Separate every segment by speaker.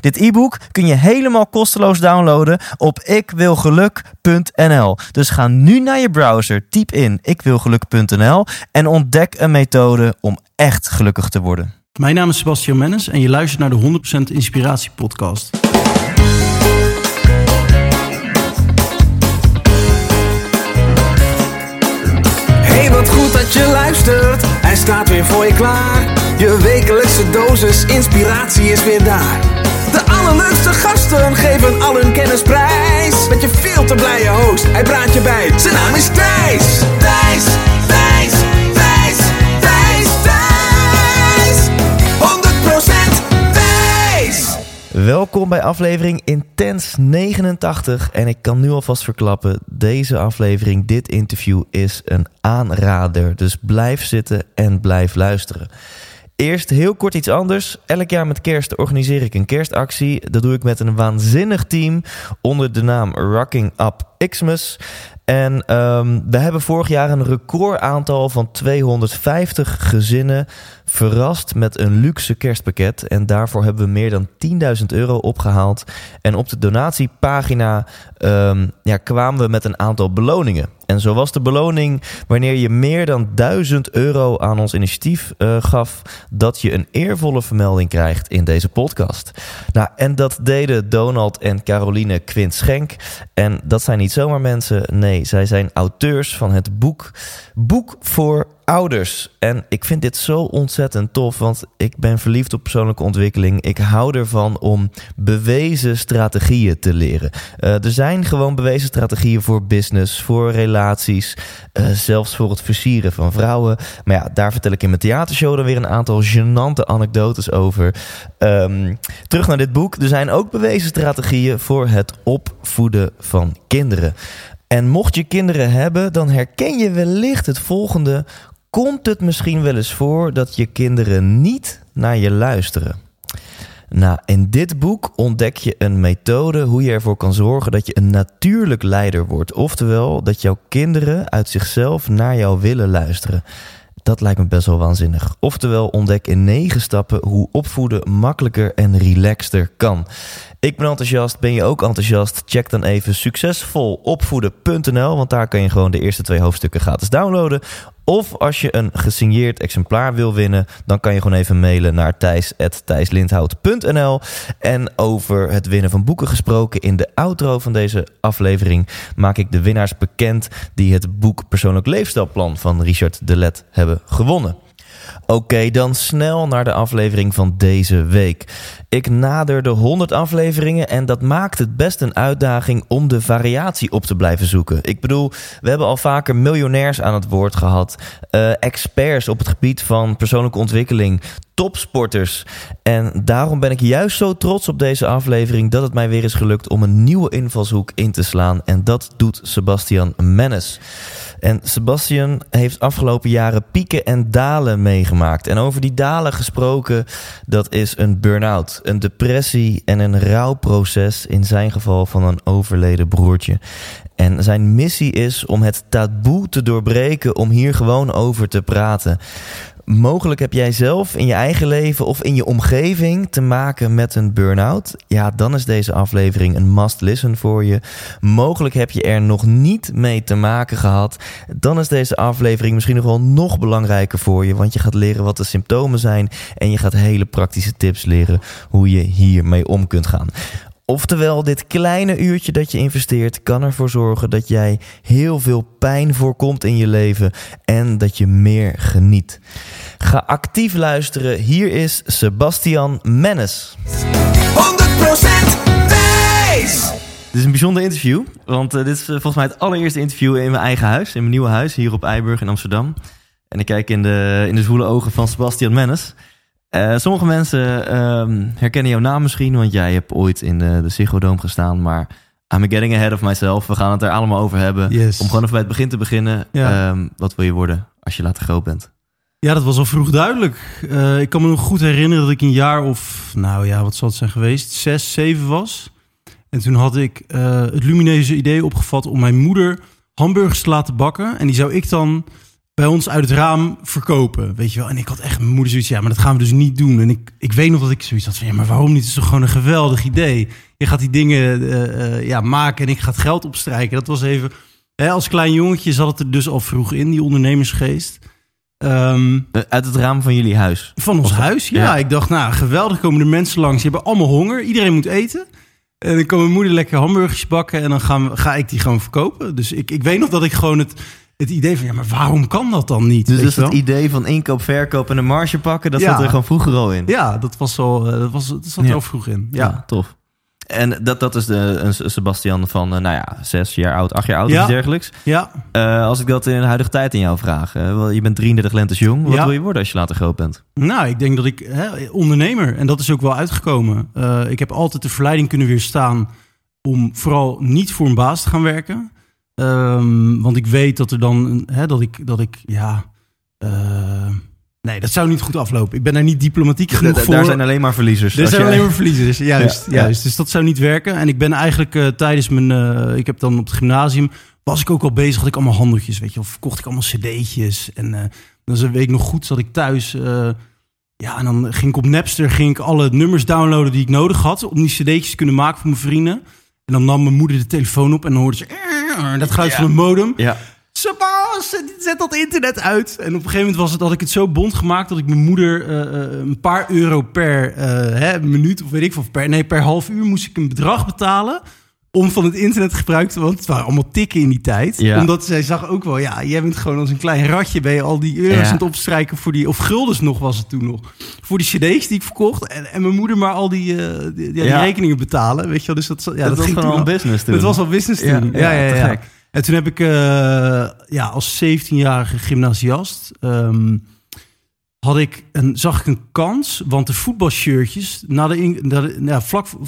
Speaker 1: Dit e-book kun je helemaal kosteloos downloaden op ikwilgeluk.nl. Dus ga nu naar je browser, typ in ikwilgeluk.nl en ontdek een methode om echt gelukkig te worden.
Speaker 2: Mijn naam is Sebastian Mennis en je luistert naar de 100% Inspiratie Podcast.
Speaker 3: Hey, wat goed dat je luistert. Hij staat weer voor je klaar. Je wekelijkse dosis inspiratie is weer daar. De allerleukste gasten geven al hun kennis prijs. Met je veel te blije host, hij praat je bij. Zijn naam is Thijs. Thijs, Thijs, Thijs, Thijs, Thijs. 100% Thijs.
Speaker 1: Welkom bij aflevering Intens 89. En ik kan nu alvast verklappen: deze aflevering, dit interview is een aanrader. Dus blijf zitten en blijf luisteren. Eerst heel kort iets anders. Elk jaar met kerst organiseer ik een kerstactie. Dat doe ik met een waanzinnig team onder de naam Rocking Up Xmas. En ehm, we hebben vorig jaar een record aantal van 250 gezinnen verrast met een luxe kerstpakket. En daarvoor hebben we meer dan 10.000 euro opgehaald. En op de donatiepagina ehm, ja, kwamen we met een aantal beloningen. En zo was de beloning wanneer je meer dan 1000 euro aan ons initiatief eh, gaf, dat je een eervolle vermelding krijgt in deze podcast. Nou, en dat deden Donald en Caroline Quint Schenk. En dat zijn niet zomaar mensen, nee, zij zijn auteurs van het boek Boek voor ouders. En ik vind dit zo ontzettend tof, want ik ben verliefd op persoonlijke ontwikkeling. Ik hou ervan om bewezen strategieën te leren. Uh, er zijn gewoon bewezen strategieën voor business, voor relaties, uh, zelfs voor het versieren van vrouwen. Maar ja, daar vertel ik in mijn theatershow dan weer een aantal gênante anekdotes over. Um, terug naar dit boek. Er zijn ook bewezen strategieën voor het opvoeden van kinderen. En mocht je kinderen hebben, dan herken je wellicht het volgende komt het misschien wel eens voor dat je kinderen niet naar je luisteren. Nou, in dit boek ontdek je een methode hoe je ervoor kan zorgen dat je een natuurlijk leider wordt. Oftewel, dat jouw kinderen uit zichzelf naar jou willen luisteren. Dat lijkt me best wel waanzinnig. Oftewel, ontdek in negen stappen hoe opvoeden makkelijker en relaxter kan. Ik ben enthousiast. Ben je ook enthousiast? Check dan even succesvolopvoeden.nl, want daar kan je gewoon de eerste twee hoofdstukken gratis downloaden. Of als je een gesigneerd exemplaar wil winnen, dan kan je gewoon even mailen naar thijs.thijslindhout.nl. En over het winnen van boeken gesproken, in de outro van deze aflevering maak ik de winnaars bekend die het boek Persoonlijk Leefstijlplan van Richard Delet hebben gewonnen. Oké, dan snel naar de aflevering van deze week. Ik nader de 100 afleveringen en dat maakt het best een uitdaging om de variatie op te blijven zoeken. Ik bedoel, we hebben al vaker miljonairs aan het woord gehad, uh, experts op het gebied van persoonlijke ontwikkeling, topsporters. En daarom ben ik juist zo trots op deze aflevering dat het mij weer is gelukt om een nieuwe invalshoek in te slaan. En dat doet Sebastian Mennes. En Sebastian heeft afgelopen jaren pieken en dalen meegemaakt. En over die dalen gesproken, dat is een burn-out, een depressie en een rouwproces in zijn geval van een overleden broertje. En zijn missie is om het taboe te doorbreken om hier gewoon over te praten. Mogelijk heb jij zelf in je eigen leven of in je omgeving te maken met een burn-out. Ja, dan is deze aflevering een must listen voor je. Mogelijk heb je er nog niet mee te maken gehad. Dan is deze aflevering misschien nog wel nog belangrijker voor je. Want je gaat leren wat de symptomen zijn. En je gaat hele praktische tips leren hoe je hiermee om kunt gaan. Oftewel, dit kleine uurtje dat je investeert kan ervoor zorgen dat jij heel veel pijn voorkomt in je leven en dat je meer geniet. Ga actief luisteren. Hier is Sebastian Mennes.
Speaker 3: 100% Thijs.
Speaker 1: Dit is een bijzonder interview, want uh, dit is uh, volgens mij het allereerste interview in mijn eigen huis, in mijn nieuwe huis hier op Eiburg in Amsterdam. En ik kijk in de, in de zwoele ogen van Sebastian Mennes. Eh, sommige mensen ehm, herkennen jouw naam misschien, want jij hebt ooit in de, de Ziggo Dome gestaan. Maar I'm getting ahead of myself. We gaan het er allemaal over hebben.
Speaker 2: Yes.
Speaker 1: Om gewoon even bij het begin te beginnen.
Speaker 2: Ja.
Speaker 1: Ehm, wat wil je worden als je later groot bent?
Speaker 2: Ja, dat was al vroeg duidelijk. Eh, ik kan me nog goed herinneren dat ik een jaar of, nou ja, wat zal het zijn geweest? Zes, zeven was. En toen had ik eh, het lumineuze idee opgevat om mijn moeder hamburgers te laten bakken. En die zou ik dan bij ons uit het raam verkopen, weet je wel. En ik had echt mijn moeder zoiets, ja, maar dat gaan we dus niet doen. En ik, ik weet nog dat ik zoiets had van, ja, maar waarom niet? Het is toch gewoon een geweldig idee. Je gaat die dingen eh, eh, ja, maken en ik ga het geld opstrijken. Dat was even, hè, als klein jongetje zat het er dus al vroeg in, die ondernemersgeest. Ehm,
Speaker 1: Eh, uit het raam van jullie huis.
Speaker 2: van ons
Speaker 1: Of-
Speaker 2: huis, ja.
Speaker 1: ja.
Speaker 2: Ik dacht, nou, geweldig komen er mensen langs. Die hebben allemaal honger. Iedereen moet eten. En dan kan mijn moeder lekker hamburgers bakken. En dan gaan we, ga ik die gewoon verkopen. Dus ik, ik weet nog dat ik gewoon het, het idee van... Ja, maar waarom kan dat dan niet?
Speaker 1: Dus, dus het idee van inkoop, verkoop en een marge pakken, dat
Speaker 2: Ja.
Speaker 1: zat er gewoon vroeger al in.
Speaker 2: Ja, dat was al, eh, dat, was, dat zat er
Speaker 1: Ja.
Speaker 2: al vroeg in.
Speaker 1: Ja,
Speaker 2: Ja.
Speaker 1: tof. En dat, dat is de, een Sebastian van, eh, nou ja, zes jaar oud, acht jaar oud of iets dergelijks.
Speaker 2: Ja,
Speaker 1: Eh, als ik dat in de huidige tijd in jou vraag. wel, je bent 33 lentes jong. Wat
Speaker 2: Ja.
Speaker 1: wil je worden als je later groot bent?
Speaker 2: nou, ik denk dat ik hè, ondernemer, en dat is ook wel uitgekomen. Eh, ik heb altijd de verleiding kunnen weerstaan om vooral niet voor een baas te gaan werken. Ehm, want ik weet dat er dan, hè, dat ik, dat ik, ja, eh, nee, dat zou niet goed aflopen. Ik ben daar niet diplomatiek genoeg
Speaker 1: Da-
Speaker 2: voor.
Speaker 1: Daar zijn alleen maar verliezers.
Speaker 2: Er zijn alleen maar verliezers, juist,
Speaker 1: Ja, ja.
Speaker 2: juist. Dus dat zou niet werken. En ik ben eigenlijk eh, tijdens mijn... eh, ik heb dan op het gymnasium... was ik ook al bezig, had ik allemaal handeltjes, weet je. Of verkocht ik allemaal cd'tjes. En dan is een week nog goed, zat ik thuis... ja, en dan ging ik op Napster ging ik alle nummers downloaden die ik nodig had... om die cd'tjes te kunnen maken voor mijn vrienden. En dan nam mijn moeder de telefoon op en dan hoorde ze... "Eh, dat geluid
Speaker 1: Ja.
Speaker 2: van een modem.
Speaker 1: Ja.
Speaker 2: Sebas, zet dat internet uit. En op een gegeven moment was het, had ik het zo bond gemaakt dat ik mijn moeder eh, eh, een paar euro per eh, hè, minuut of weet ik veel, of per, nee, per half uur moest ik een bedrag betalen om van het internet gebruik te, want het waren allemaal tikken in die tijd.
Speaker 1: Ja.
Speaker 2: Omdat zij zag ook wel, ja, jij bent gewoon als een klein ratje, ben je al die euro's
Speaker 1: Ja.
Speaker 2: aan het opstrijken voor die, of guldens nog was het toen nog, voor die cd's die ik verkocht. En, en mijn moeder maar al die, eh, die, ja, die
Speaker 1: Ja.
Speaker 2: rekeningen betalen, weet je wel. Dus dat, ja,
Speaker 1: dat,
Speaker 2: dat, ging toen
Speaker 1: al business toen.
Speaker 2: het was al business toen.
Speaker 1: ja,
Speaker 2: Ja, ja. En toen heb ik eh, ja, als 17-jarige gymnasiast... ehm, had ik een, zag ik een kans, want de voetbalshirtjes... Na de, na de, ja, vlak, voor-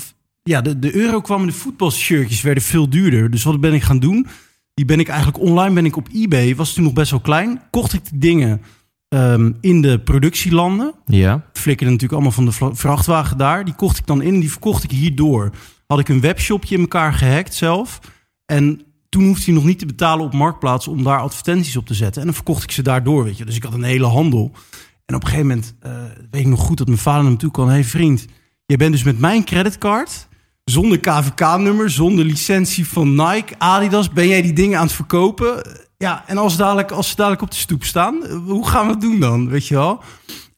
Speaker 2: ja, de, de euro kwam en de voetbalshirtjes werden veel duurder. Dus wat ben ik gaan doen? Die ben ik eigenlijk online, ben ik op eBay, was toen nog best wel klein. Kocht ik die dingen ehm, in de productielanden
Speaker 1: Ja.
Speaker 2: flikkerde natuurlijk allemaal van de vrachtwagen daar. Die kocht ik dan in en die verkocht ik hierdoor. Had ik een webshopje in elkaar gehackt zelf. En toen hoefde hij nog niet te betalen op Marktplaats om daar advertenties op te zetten. En dan verkocht ik ze daardoor, weet je. Dus ik had een hele handel. En op een gegeven moment eh, weet ik nog goed dat mijn vader naar me toe kwam. Hé hey vriend, jij bent dus met mijn creditcard, zonder KVK-nummer, zonder licentie van Nike, Adidas, ben jij die dingen aan het verkopen? Ja, en als, dadelijk, als ze dadelijk op de stoep staan, eh, hoe gaan we het doen dan, weet je wel?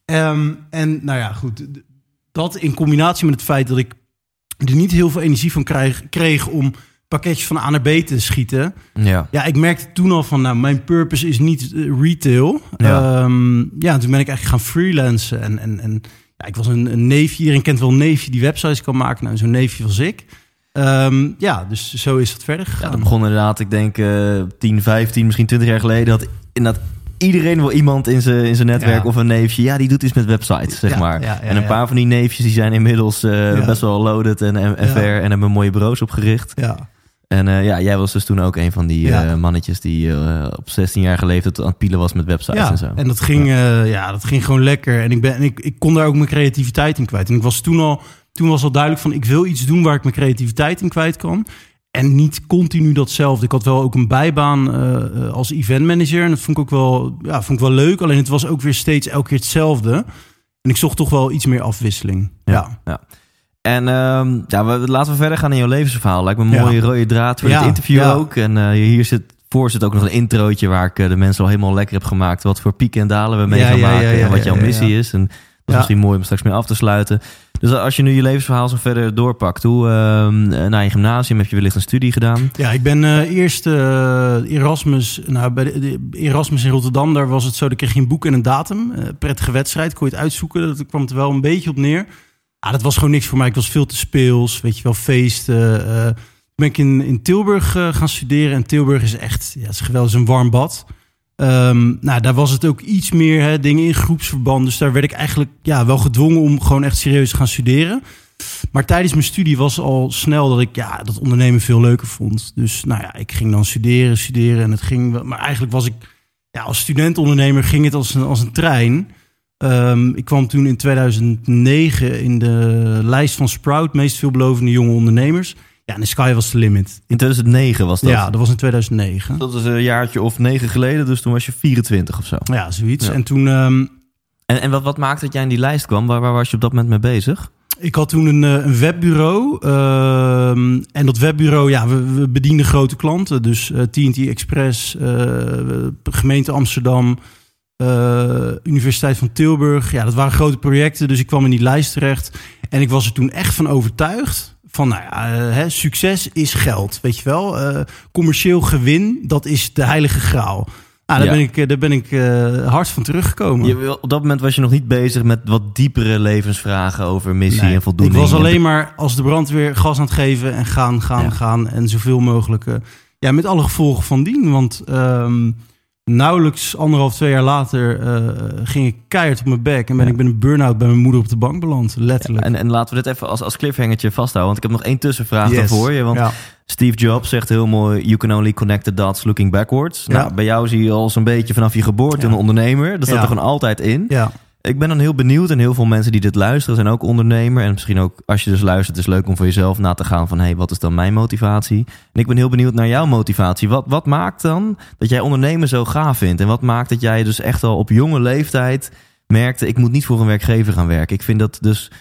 Speaker 2: Ehm, en nou ja, goed. Dat in combinatie met het feit dat ik er niet heel veel energie van krijg, kreeg om pakketjes van A naar B te schieten.
Speaker 1: Ja.
Speaker 2: Ja, ik merkte toen al van, nou, mijn purpose is niet eh, retail.
Speaker 1: Ja.
Speaker 2: Ja. ja, toen ben ik eigenlijk gaan freelancen. En, en, en ja, ik was een, een neefje, iedereen kent wel een neefje die websites kan maken. Nou, zo'n neefje was ik. Ehm, ja, dus zo is het verder
Speaker 1: Ja, dat begon inderdaad, ik denk eh 10, 15, misschien 20 jaar geleden. Dat inderdaad iedereen wel iemand in zijn in zijn netwerk
Speaker 2: Ja.
Speaker 1: of een neefje. Ja, die doet iets met websites, zeg
Speaker 2: Ja,
Speaker 1: maar.
Speaker 2: ja,
Speaker 1: en een paar van die neefjes die zijn inmiddels eh, best wel loaded en, en, en. En hebben mooie bureaus opgericht.
Speaker 2: ja.
Speaker 1: En eh, ja, jij was dus toen ook een van die
Speaker 2: Ja.
Speaker 1: eh, mannetjes die eh, op 16 jaar leeftijd aan het pielen was met websites
Speaker 2: Ja,
Speaker 1: en zo.
Speaker 2: en dat ging, ja. ja, dat ging gewoon lekker. En ik, ben, en ik, ik kon daar ook mijn creativiteit in kwijt. En ik was toen al, toen was al duidelijk van, ik wil iets doen waar ik mijn creativiteit in kwijt kan. En niet continu datzelfde. Ik had wel ook een bijbaan als eventmanager. En dat vond ik ook wel, ja, vond ik wel leuk. Alleen het was ook weer steeds elke keer hetzelfde. En ik zocht toch wel iets meer afwisseling. Ja,
Speaker 1: Ja. En ehm, ja, we, laten we verder gaan in jouw levensverhaal. Lijkt me een
Speaker 2: Ja.
Speaker 1: mooie rode draad voor
Speaker 2: Ja,
Speaker 1: het interview
Speaker 2: ja.
Speaker 1: ook. En eh, hier zit, voor zit ook nog een introotje waar ik eh, de mensen al helemaal lekker heb gemaakt. Wat voor pieken en dalen we mee gaan maken en wat jouw missie is. En dat is misschien mooi om straks mee af te sluiten. Dus als je nu je levensverhaal zo verder doorpakt. Hoe, ehm, eh, na je gymnasium heb je wellicht een studie gedaan.
Speaker 2: Ja, ik ben eh, eerst Erasmus, nou, bij de, de Erasmus in Rotterdam, daar was het zo, dat kreeg je een boek en een datum. Prettige wedstrijd, kon je het uitzoeken. Dat kwam het er wel een beetje op neer. Ah, dat was gewoon niks voor mij. Ik was veel te speels, weet je wel, feesten. Toen ben ik in, in Tilburg eh, gaan studeren. En Tilburg is echt, ja, is geweldig, een warm bad. Ehm, nou, daar was het ook iets meer hè, dingen in groepsverband. Dus daar werd ik eigenlijk ja, wel gedwongen om gewoon echt serieus te gaan studeren. Maar tijdens mijn studie was al snel dat ik ja, dat ondernemen veel leuker vond. Dus nou ja, ik ging dan studeren, studeren en het ging. Maar eigenlijk was ik ja, als studentondernemer ging het als een, als een trein. Ehm, ik kwam toen in 2009 in de lijst van Sprout, meest veelbelovende jonge ondernemers. Ja, en de sky was the limit.
Speaker 1: In 2009 was dat.
Speaker 2: Ja, dat was in 2009.
Speaker 1: Dat is een jaartje of negen geleden, dus toen was je 24 of zo.
Speaker 2: Ja, zoiets.
Speaker 1: Ja.
Speaker 2: En toen, ehm,
Speaker 1: En, en wat, wat maakte dat jij in die lijst kwam? Waar, waar was je op dat moment mee bezig?
Speaker 2: ik had toen een, eh, een webbureau. ehm, en dat webbureau, ja, we, we bedienden grote klanten. Dus eh, TNT Express, eh, gemeente Amsterdam, eh, Universiteit van Tilburg. Ja, dat waren grote projecten. Dus ik kwam in die lijst terecht. En ik was er toen echt van overtuigd. Van, nou ja, eh, hè, succes is geld, weet je wel. Eh, commercieel gewin, dat is de heilige graal. Nou, daar
Speaker 1: Ja.
Speaker 2: ben ik, eh, daar ben ik eh, hard van teruggekomen.
Speaker 1: Je, op dat moment was je nog niet bezig met wat diepere levensvragen over missie
Speaker 2: Nee,
Speaker 1: en voldoening.
Speaker 2: Ik was
Speaker 1: En-
Speaker 2: alleen maar als de brandweer gas aan het geven en gaan, gaan,
Speaker 1: Ja.
Speaker 2: gaan. En zoveel mogelijk. eh, ja, met alle gevolgen van dien. Want ehm, nauwelijks anderhalf, twee jaar later eh, ging ik keihard op mijn bek. En ben
Speaker 1: Ja.
Speaker 2: ik met een burn-out bij mijn moeder op de bank beland. Letterlijk.
Speaker 1: En, en laten we dit even als, als cliffhangertje vasthouden. Want ik heb nog één tussenvraag
Speaker 2: Yes.
Speaker 1: dan voor je. Want
Speaker 2: ja.
Speaker 1: Steve Jobs zegt heel mooi... You can only connect the dots looking backwards. Nou, bij jou zie je al zo'n beetje vanaf je geboorte een ondernemer. Dat staat er gewoon altijd in.
Speaker 2: ja.
Speaker 1: Ik ben dan heel benieuwd en heel veel mensen die dit luisteren zijn ook ondernemer. En misschien ook als je dus luistert, is het leuk om voor jezelf na te gaan van hé, hey, wat is dan mijn motivatie? En ik ben heel benieuwd naar jouw motivatie. Wat, wat maakt dan dat jij ondernemen zo gaaf vindt? En wat maakt dat jij dus echt al op jonge leeftijd merkte, ik moet niet voor een werkgever gaan werken. Ik vind dat dus,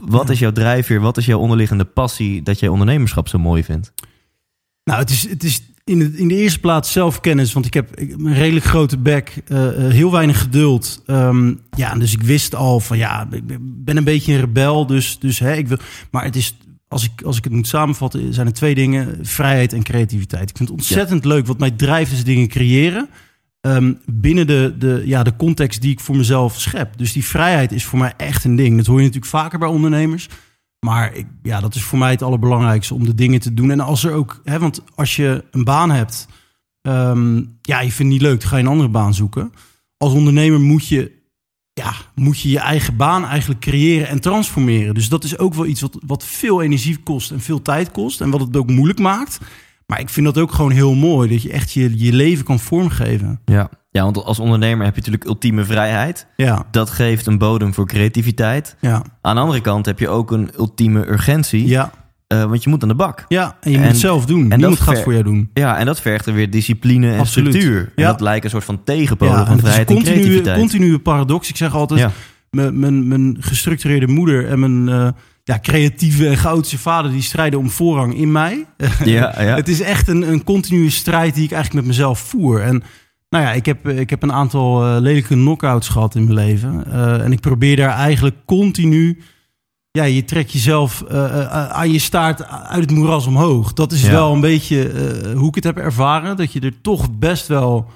Speaker 1: wat is jouw drijfveer? Wat is jouw onderliggende passie dat jij ondernemerschap zo mooi vindt?
Speaker 2: Nou, het is, het is in, de, in de eerste plaats zelfkennis. Want ik heb, een redelijk grote bek, eh, eh, heel weinig geduld. Ehm, ja, dus ik wist al van ja, ik ben een beetje een rebel. Dus, dus hè, ik wil. Maar het is, als ik, als ik het moet samenvatten, zijn er twee dingen: vrijheid en creativiteit. Ik vind het ontzettend leuk. Wat mij drijft is dingen creëren. ehm, binnen de, de, ja, de context die ik voor mezelf schep. Dus die vrijheid is voor mij echt een ding. Dat hoor je natuurlijk vaker bij ondernemers. Maar ik, ja, dat is voor mij het allerbelangrijkste om de dingen te doen. En als er ook, hè, want als je een baan hebt, ehm, ja, je vindt het niet leuk, ga je een andere baan zoeken. Als ondernemer moet je, ja, moet je je eigen baan eigenlijk creëren en transformeren. Dus dat is ook wel iets wat, wat veel energie kost en veel tijd kost. En wat het ook moeilijk maakt. Maar ik vind dat ook gewoon heel mooi, dat je echt je, je leven kan vormgeven.
Speaker 1: Ja. Ja, want als ondernemer heb je natuurlijk ultieme vrijheid.
Speaker 2: Ja,
Speaker 1: Dat geeft een bodem voor creativiteit.
Speaker 2: ja,
Speaker 1: Aan de andere kant heb je ook een ultieme urgentie.
Speaker 2: ja.
Speaker 1: eh, want je moet aan de bak.
Speaker 2: Ja, en je moet het zelf doen.
Speaker 1: en
Speaker 2: Niemand
Speaker 1: dat
Speaker 2: gaat voor jou doen.
Speaker 1: Ja, en dat vergt er weer discipline en
Speaker 2: Absoluut.
Speaker 1: structuur. En
Speaker 2: Ja.
Speaker 1: dat lijkt een soort van tegenpolen
Speaker 2: Ja,
Speaker 1: van vrijheid
Speaker 2: een
Speaker 1: en
Speaker 2: continue,
Speaker 1: creativiteit.
Speaker 2: continue paradox. Ik zeg altijd,
Speaker 1: Ja.
Speaker 2: mijn, mijn, mijn gestructureerde moeder en mijn eh, ja, creatieve en chaotische vader... die strijden om voorrang in mij.
Speaker 1: Ja, ja.
Speaker 2: Het is echt een, een continue strijd die ik eigenlijk met mezelf voer. En nou ja, ik heb, ik heb een aantal eh, lelijke knock-outs gehad in mijn leven. Eh, en ik probeer daar eigenlijk continu... Ja, je trekt jezelf eh, eh, aan je staart uit het moeras omhoog. Dat is
Speaker 1: Ja.
Speaker 2: wel een beetje eh, hoe ik het heb ervaren. Dat je er toch best wel...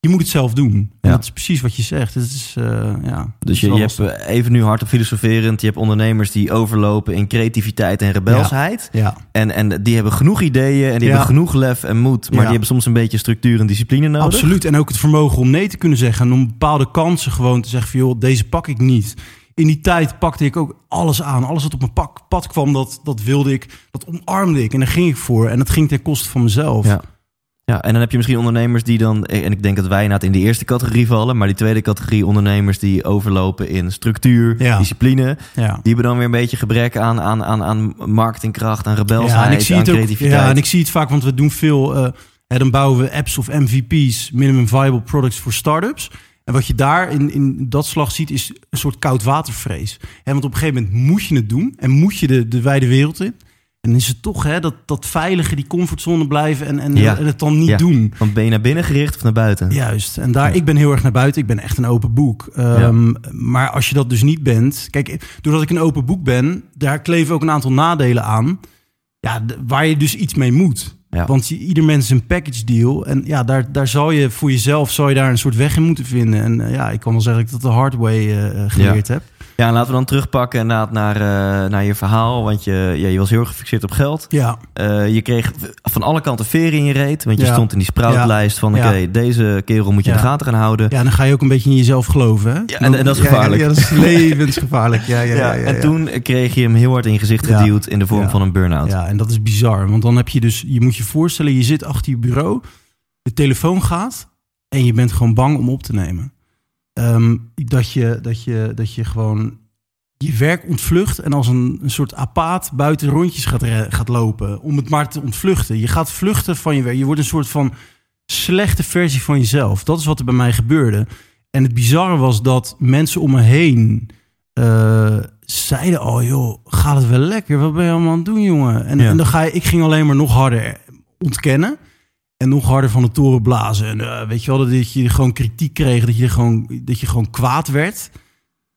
Speaker 2: Je moet het zelf doen. En
Speaker 1: Ja.
Speaker 2: dat is precies wat je zegt. Het is, eh, ja,
Speaker 1: Dus je, je hebt eh, even nu hardop filosoferend. Je hebt ondernemers die overlopen in creativiteit en rebelsheid.
Speaker 2: Ja,
Speaker 1: En, en die hebben genoeg ideeën en die
Speaker 2: Ja.
Speaker 1: hebben genoeg lef en moed. Maar die hebben soms een beetje structuur en discipline nodig.
Speaker 2: absoluut. En ook het vermogen om nee te kunnen zeggen. En om bepaalde kansen gewoon te zeggen van... joh, deze pak ik niet. In die tijd pakte ik ook alles aan. Alles wat op mijn pak, pad kwam, dat, dat wilde ik. Dat omarmde ik. En daar ging ik voor. En dat ging ten koste van mezelf.
Speaker 1: Ja. Ja, en dan heb je misschien ondernemers die dan, en ik denk dat wij inderdaad in de eerste categorie vallen, maar die tweede categorie ondernemers die overlopen in structuur,
Speaker 2: Ja.
Speaker 1: discipline,
Speaker 2: Ja.
Speaker 1: die hebben dan weer een beetje gebrek aan, aan, aan, aan marketingkracht, aan rebelsheid,
Speaker 2: ja, en ik zie
Speaker 1: aan
Speaker 2: het ook,
Speaker 1: creativiteit.
Speaker 2: ja, en ik zie het vaak, want we doen veel. eh, hè, dan bouwen we apps of MVP's, minimum viable products voor startups. En wat je daar in, in dat slag ziet, is een soort koudwatervrees. Hè, want op een gegeven moment moet je het doen en moet je de, de wijde wereld in. En is het toch hè, dat, dat veilige, die comfortzone blijven en, en,
Speaker 1: Ja.
Speaker 2: en het dan niet
Speaker 1: Ja.
Speaker 2: doen.
Speaker 1: Want ben je naar binnen gericht of naar buiten?
Speaker 2: Juist. En daar, ik ben heel erg naar buiten. Ik ben echt een open boek. Ehm, Maar als je dat dus niet bent. Kijk, doordat ik een open boek ben, daar kleven ook een aantal nadelen aan. Ja, waar je dus iets mee moet. Want je, ieder mens is een package deal. En ja, daar, daar zal je voor jezelf zal je daar een soort weg in moeten vinden. En eh, ja, ik kan wel zeggen dat ik dat de hard way eh, eh, geleerd heb.
Speaker 1: Ja, en laten we dan terugpakken inderdaad naar, eh, naar je verhaal. Want je, ja, je was heel erg gefixeerd op geld.
Speaker 2: Ja,
Speaker 1: Eh, je kreeg van alle kanten veren in je reet. Want je
Speaker 2: Ja.
Speaker 1: stond in die sproutlijst van... oké, deze kerel moet je in de gaten gaan houden.
Speaker 2: ja, dan ga je ook een beetje in jezelf geloven. Hè?
Speaker 1: Ja, en- en dat is gevaarlijk.
Speaker 2: Ja, dat is levensgevaarlijk. Ja, ja, ja, ja,
Speaker 1: en toen kreeg je hem heel hard in je gezicht geduwd... in de vorm van een burn-out.
Speaker 2: Ja, en dat is bizar. Want dan heb je dus, je moet je voorstellen, je zit achter je bureau, de telefoon gaat en je bent gewoon bang om op te nemen. Ehm, dat, je, dat, je, dat je gewoon je werk ontvlucht en als een, een soort apaat buiten rondjes gaat, gaat lopen. Om het maar te ontvluchten. Je gaat vluchten van je werk. Je wordt een soort van slechte versie van jezelf. Dat is wat er bij mij gebeurde. En het bizarre was dat mensen om me heen eh, zeiden: Oh joh, gaat het wel lekker? Wat ben je allemaal aan het doen, jongen? En,
Speaker 1: Ja.
Speaker 2: en dan ga je, ik ging alleen maar nog harder ontkennen. En nog harder van de toren blazen. En eh, weet je wel, dat je gewoon kritiek kreeg, dat je gewoon, dat je gewoon kwaad werd.